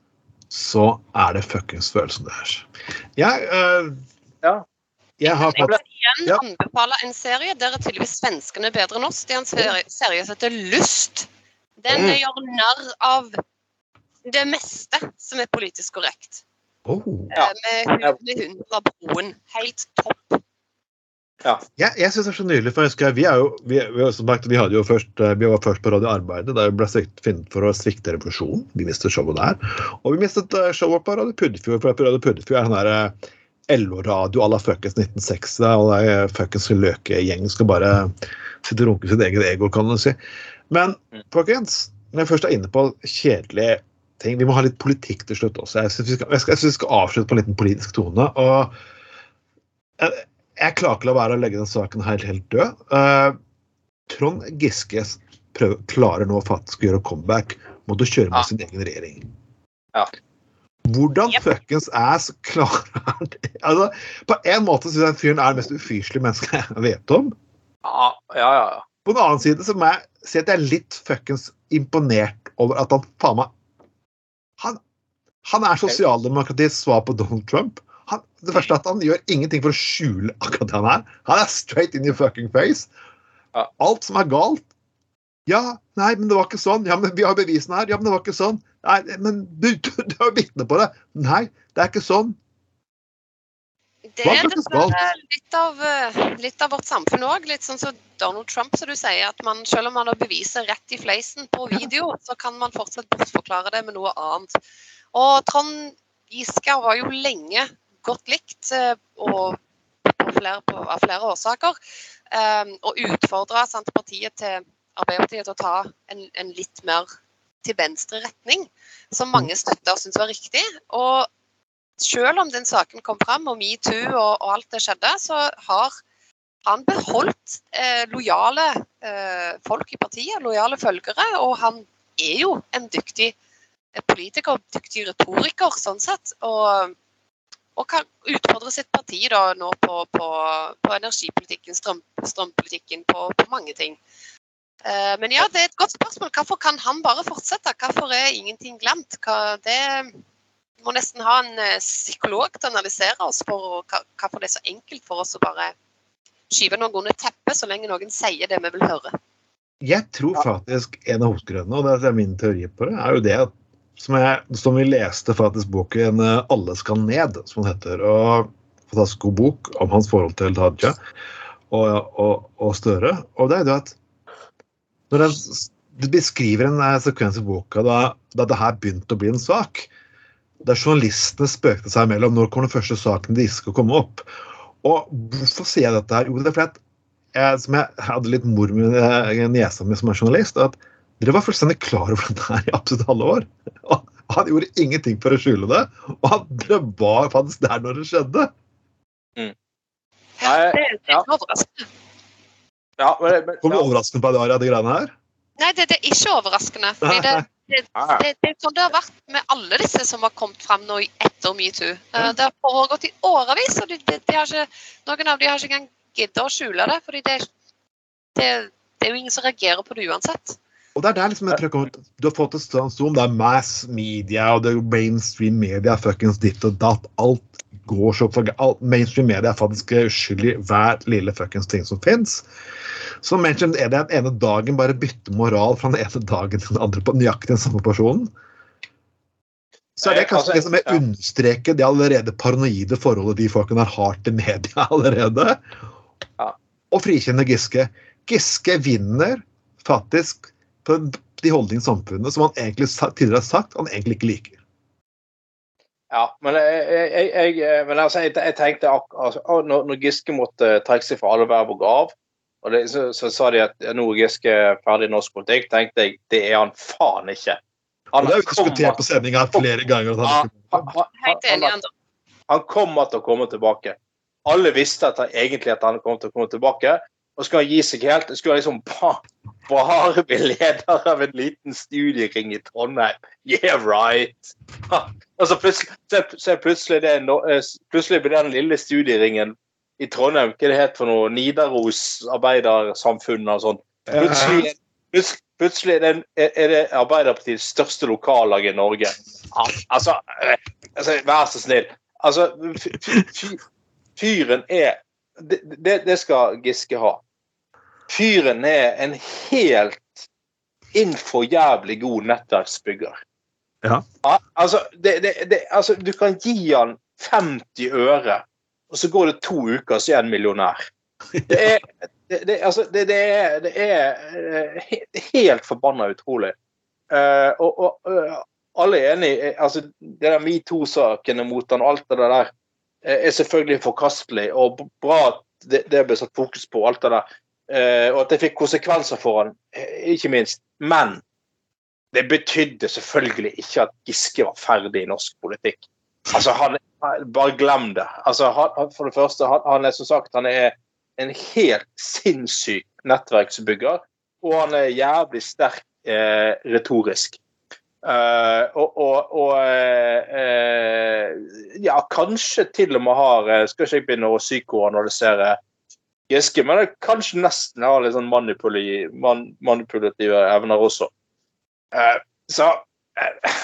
så er det fuckings følelsen deres. Jeg, øh, Ja. jeg har Jeg vil igjen Ja. anbefale en serie. Der er tydeligvis svenskene bedre enn oss. Det er en serie, serie som heter Lyst. Den Mm. gjør narr av det meste som er politisk korrekt. oh. Ja. Eh, Med hun med hunden fra broen. Helt topp. Jeg, jeg synes det er så nydelig, for jeg husker, vi, er jo, vi, vi, som sagt, vi, hadde jo først, eh, vi var først på Radio Arbeidet, da vi ble funnet for å svikte revolusjonen. Vi mistet showet der. Og vi mistet eh, showet på Radio Puddefjord, for Radio Puddefjord er sånn der eh, LO-radio à la fuckings 1960. Og fuckings løkegjeng skal bare sitte og runke sitt eget ego, kan du si. Men Mm. folkens, når jeg først er inne på kjedelige ting Vi må ha litt politikk til slutt også. Jeg syns vi, vi skal avslutte på en liten politisk tone. og jeg, jeg klarer ikke la være å legge den saken helt, helt død. Uh, Trond Giske prøver, klarer nå faktisk å gjøre comeback mot å kjøre med Ja. sin egen regjering. Ja. Hvordan Yep. fuckings ass klarer han det? Altså, på en måte syns jeg fyren er det mest ufyselige mennesket jeg vet om. Ja, ja, ja. På den annen side så må jeg si at jeg er litt fuckings imponert over at han faen meg Han, han er sosialdemokratiets svar på Donald Trump. Han, det første er at Han gjør ingenting for å skjule akkurat det han er. Han er straight in your fucking face. Alt som er galt. Ja, nei, men det var ikke sånn. Ja, men vi har bevisene her. Ja, men det var ikke sånn. Nei, men du, du, du har jo vitne på det. Nei, det er ikke sånn. Det er dessverre litt av, eh, litt av vårt samfunn òg. Litt sånn som Donald Trump, som du sier. At man, selv om man har beviset rett i fleisen på video, så kan man fortsatt bortforklare det med noe annet. Og Trond Giske var jo lenge godt likt, eh, og flere, på, av flere årsaker. eh, Og utfordra Senterpartiet til Arbeiderpartiet til å ta en, en litt mer til venstre retning, som mange støtter og syns var riktig. Og selv om den saken kom fram, og metoo og, og alt det skjedde, så har han beholdt eh, lojale eh, folk i partiet, lojale følgere. Og han er jo en dyktig eh, politiker, dyktig retoriker sånn sett. Og, og kan utfordre sitt parti da nå på, på, på energipolitikken, strøm, strømpolitikken, på, på mange ting. Eh, men ja, det er et godt spørsmål. Hvorfor kan han bare fortsette? Hvorfor er ingenting glemt? Hva, det må nesten ha en eh, psykolog til å analysere oss for hvorfor det er så enkelt for oss å bare skyve noen under teppet så lenge noen sier det vi vil høre. Jeg tror faktisk en av hovedgrunnene, og det er min teori på det, er jo det at som, jeg, som vi leste faktisk boken eh, 'Alle skal ned', som den heter. og Fantastisk god bok om hans forhold til Hadia og, og, og Støre. Og det er jo at når den, beskriver en eh, sekvens i boka da, da det her begynte å bli en sak, der journalistene spøkte seg imellom når kommer den første saken de skal komme opp. Og hvorfor sier jeg dette her? Jo, det er fordi at jeg, som jeg hadde litt mor med eh, niesa mi som er journalist, at dere var fullstendig klar over dette her i absolutt alle år. Og han gjorde ingenting for å skjule det, og han, dere var faktisk der når det skjedde. Nei, det er ja. overraskende. ja, men, men, Kom du overraskende på det, de greiene her. Nei, det, det er ikke overraskende. Fordi det, det, det, det er sånn det har vært med alle disse som har kommet fram nå etter metoo. Eh, Det har foregått i årevis, og de, de, de har ikke, noen av dem har ikke engang giddet å skjule det. fordi det, det, det er jo ingen som reagerer på det uansett. Og det er der liksom jeg tror Du har fått et sånt om det er mass media og det er mainstream media, fuckings ditt og datt. Alt går så Mainstream media er faktisk uskyldig i hver lille fuckings ting som fins. Så mainstream er det den ene dagen bare bytter moral fra den ene dagen til den andre på nøyaktig den samme personen. Så er det Eh, kanskje altså, det som jeg understreket understreker det allerede paranoide forholdet de folkene har har til media allerede. Og frikjenne Giske. Giske vinner faktisk på de holdningene i samfunnet som han egentlig tidligere har sagt han egentlig ikke liker. Ja, men jeg, jeg, jeg, jeg, men altså, jeg, jeg tenkte altså, når, når Giske måtte trekke seg fra alle verv og gav, og det, så, så sa de at nå er Giske ferdig i norsk politikk, tenkte jeg det er han faen ikke. Og det har vi diskutert på sending her flere ganger. han han, han, han, han, Han kommer til å komme tilbake. Alle visste at han, egentlig at han kom til å komme tilbake. Og skal gi seg helt? Skulle han liksom bare bli leder av en liten studiering i Trondheim? Yeah, right! Og så plutselig, så plutselig, det, eh, plutselig blir den lille studieringen i Trondheim Hva det het for noe? Nidaros arbeidersamfunn og sånn. Plutselig, plutselig, plutselig er, det, er det Arbeiderpartiets største lokallag i Norge. Altså, eh, altså vær så snill. Altså, fy- fy- fy- fyren er det, det, det skal Giske ha. Fyren er en helt innfor jævlig god nettverksbygger. Ja. Altså, det, det, det, altså, du kan gi han 50 øre, og så går det to uker, så er han millionær. Det er, altså, det, det er, det er eh, helt forbanna utrolig. Uh, og og eh, alle er enig altså, Det der metoo-sakene mot han, alt det der, er selvfølgelig forkastelig. Og bra at det, det ble satt fokus på, alt det der. Eh, og at det fikk konsekvenser for han, eh, ikke minst. Men det betydde selvfølgelig ikke at Giske var ferdig i norsk politikk. Altså, han, Bare glem det. Altså, han, for det første, han, han er som sagt han er en helt sinnssyk nettverksbygger, og han er jævlig sterk eh, retorisk. Eh, og og, og eh, eh, ja, kanskje til og med har Skal ikke jeg begynne å psykoanalysere Giske, men kanskje nesten har litt sånn manipuli, man, manipulative evner også. Eh, så eh,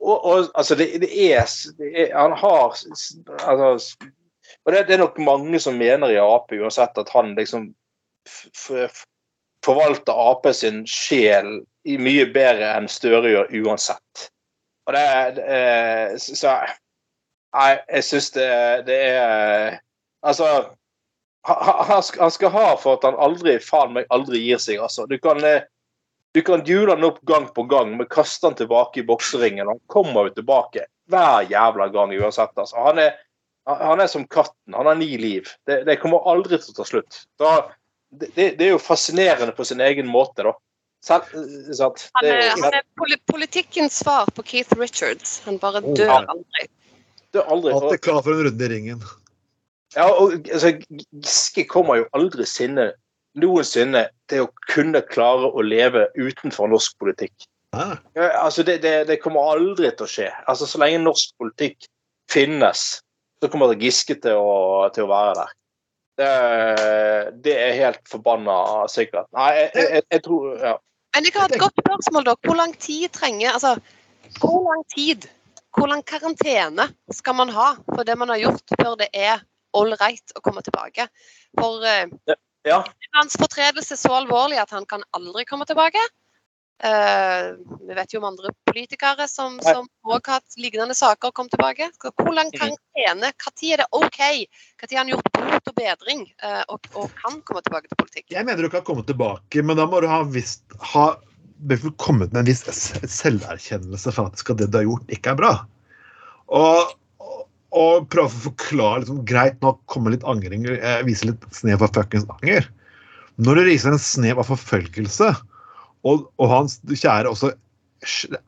og, og altså, det, det, er, det er Han har altså, Og det, det er nok mange som mener i Ap uansett at han liksom forvalter Ap sin sjel mye bedre enn Støre gjør uansett. Og det det Så jeg, jeg syns det, det er Altså han, han skal- ha for at han aldri faen meg aldri gir seg, altså. Du kan eh, du kan jule han opp gang på gang, men kaste han tilbake i bokseringen. Han kommer jo tilbake hver jævla gang uansett. Altså. Han, er, han er som katten. Han har ni liv. Det, det kommer aldri til å ta slutt. Da, det, det er jo fascinerende på sin egen måte, da. Selv, eh, sant? Han Det er, er, han er poli politikkens svar på Keith Richards. Han bare Oh, dør ja. aldri. det er aldri Alltid klar for en runde i ringen. Ja, og altså, Giske kommer jo aldri sinne, noensinne til å kunne klare å leve utenfor norsk politikk. Nei, Ja, altså det, det, det kommer aldri til å skje. Altså Så lenge norsk politikk finnes, så kommer det Giske til å, til å være der. Det, det er helt forbanna sikkert. Nei, jeg, jeg, jeg, jeg tror ja. Men jeg har et godt spørsmål, da. Hvor lang tid trenger Altså, hvor lang tid, hvor lang karantene skal man ha for det man har gjort, før det er all right å komme tilbake? For eh, ja. er hans fortredelse er så alvorlig at han kan aldri komme tilbake? Eh, vi vet jo om andre politikere som òg har hatt lignende saker og kom tilbake. Hvor lang karantene? Når er det OK? Når har han gjort bot og bedring eh, og, og kan komme tilbake til politikk? Jeg mener du kan komme tilbake, men da må du ha visst ha kommet med en viss selverkjennelse for at det du har gjort, ikke er bra. Og, og, og prøve å forklare liksom, Greit nå kommer litt angring, eh, vise litt snev av fuckings anger. Når du viser en snev av forfølgelse, og, og hans kjære også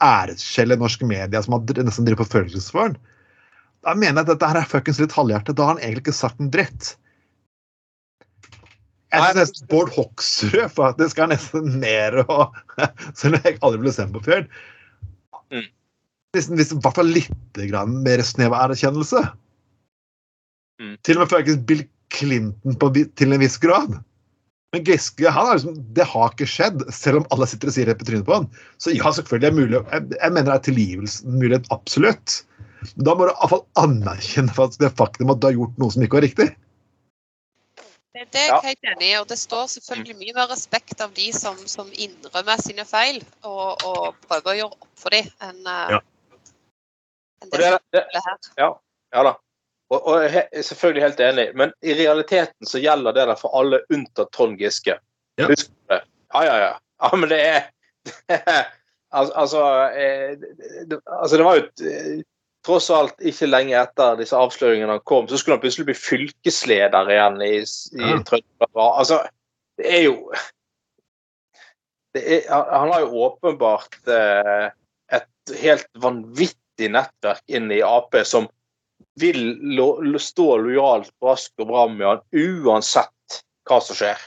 æreskjell i norske media som har nesten driver forfølgelse for ham, da mener jeg at dette her er fuckings litt halvhjertet. Da har han egentlig ikke sagt en dritt. Jeg synes nesten Bård Hoksrud faktisk er nesten mer å Selv om jeg aldri ble sendt på før. Nesten, hvis, I hvert fall litt grann mer snev av erkjennelse. Mm. Til og med faktisk Bill Clinton på, til en viss grad. Men Giske han er liksom, det har ikke skjedd, selv om alle sitter og sier det på trynet på han. Så ja, selvfølgelig er mulig, jeg, jeg mener det er tilgivelsen mulighet, absolutt. Men da må du iallfall anerkjenne for det faktum at du har gjort noe som ikke var riktig. Det, det er jeg helt enig i, og det står selvfølgelig mye mer respekt av de som, som innrømmer sine feil og, og prøver å gjøre opp for dem, enn eh, Ja. Enn Og det det, det, er her. ja da. Og, og jeg er selvfølgelig helt enig, men i realiteten så gjelder det der for alle unntatt Trond Giske. Ja. Husk det. Ja, ja, ja. Ja, men det er Al- Altså, eh, det, det, altså det var jo eh, Tross alt ikke lenge etter disse avsløringene kom, så skulle han plutselig bli fylkesleder igjen i, i Ja. Trøndelag. Altså, det er jo det er, han han har jo åpenbart eh, et helt vanvittig nettverk inn i Ap som vil stå lojalt på Ask og Bramian uansett hva som skjer.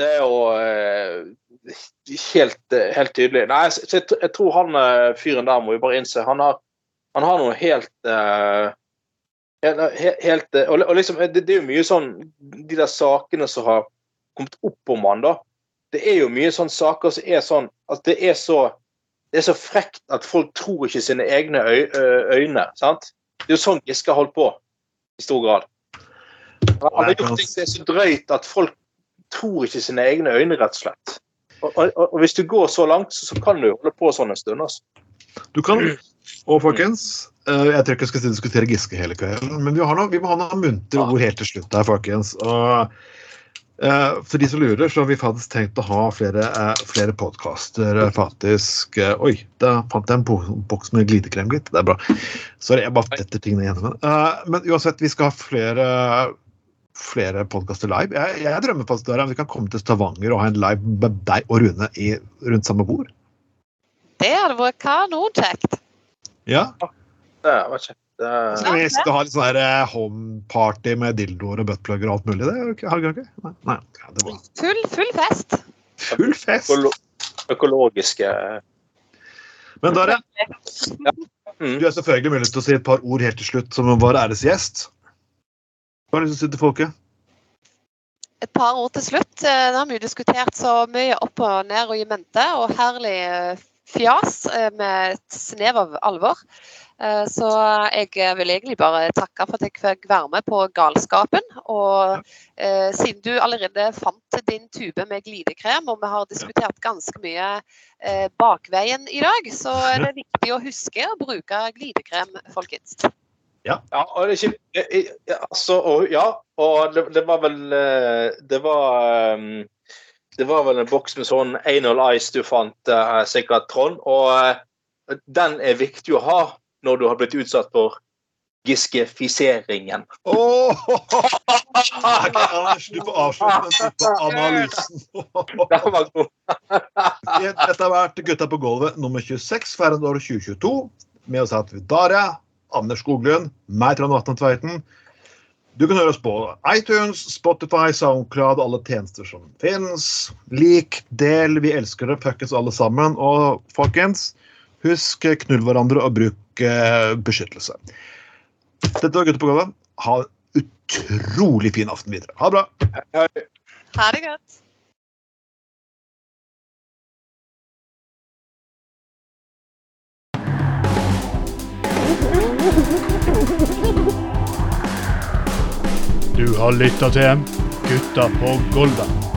Det er jo eh, helt, helt tydelig. Nei, jeg, jeg, tror han eh, fyren der må vi bare innse. Han har, han har noe helt uh, Helt, helt og liksom, det, det, er jo mye sånn De der sakene som har kommet opp om han da. Det er jo mye sånne saker som er sånn at det er så det er så frekt at folk tror ikke sine egne øyne. sant? Det er jo sånn Giske har holdt på, i stor grad. Han har gjort ting som er så drøyt at folk tror ikke sine egne øyne, rett og slett. Og, og, og, hvis du går så langt, så, så kan du holde på sånn en stund. Altså. Du kan. Og folkens, jeg tror ikke jeg skal diskutere Giske hele kvelden, men vi, noe, vi må ha noen muntre ord helt til slutt her, folkens. Og for de som lurer, så har vi faktisk tenkt å ha flere, uh, flere podkaster. Uh, faktisk Oi, da fant jeg en boks med glidekrem, gitt. Det er bra. Sorry, jeg bare detter tingene igjennom. men uansett, vi skal ha flere flere podkaster live. Jeg, jeg drømmer faktisk om vi kan komme til Stavanger og ha en live med deg og Rune i, rundt samme bord. Det hadde vært kanonkjekt. Ja. Det var kjekt. Skal vi skal ha litt sånn homeparty home-party med dildoer og buttplugger og alt mulig? Det har dere ikke? Nei. Nei. Ja, det var... full, full fest. Full fest. Økologiske Men Dare, ja. mm. du har selvfølgelig mulighet til å si et par ord helt til slutt som vår æresgjest. Hva har du lyst til å si til folket? Et par ord til slutt. Nå har vi jo diskutert så mye opp og ned og i mente, og herlig eh, fjas eh, med et snev av alvor. Så jeg vil egentlig bare takke for at jeg fikk være med på galskapen. Og eh, siden du allerede fant din tube med glidekrem, og vi har diskutert ganske mye eh, bakveien i dag, så er det viktig å huske å bruke glidekrem, folkens. Ja. ja og det, ikke, altså, og, ja, og det, det, var vel eh, Det var um, Det var vel en boks med sånn anal ice du fant, uh, sikkert, Trond. Og uh, den er viktig å ha når du har blitt utsatt for Giskefiseringen. Oh, Anders, du får avslutte den analysen. Dette har vært Gutta på gulvet nummer 26 for år 2022. Med oss hatt Daria, Anders Skoglund, meg, Trond Vatne Tveiten. Du kan høre oss på iTunes, Spotify, SoundCloud alle tjenester som finnes. Lik, del, vi elsker dere fuckings alle sammen. Og folkens, husk knull hverandre og bruk beskyttelse. Dette var Gutter på gulvet. Ha en utrolig fin aften videre. Ha det bra. Ha det godt. Du har lytta til Gutta på Golda.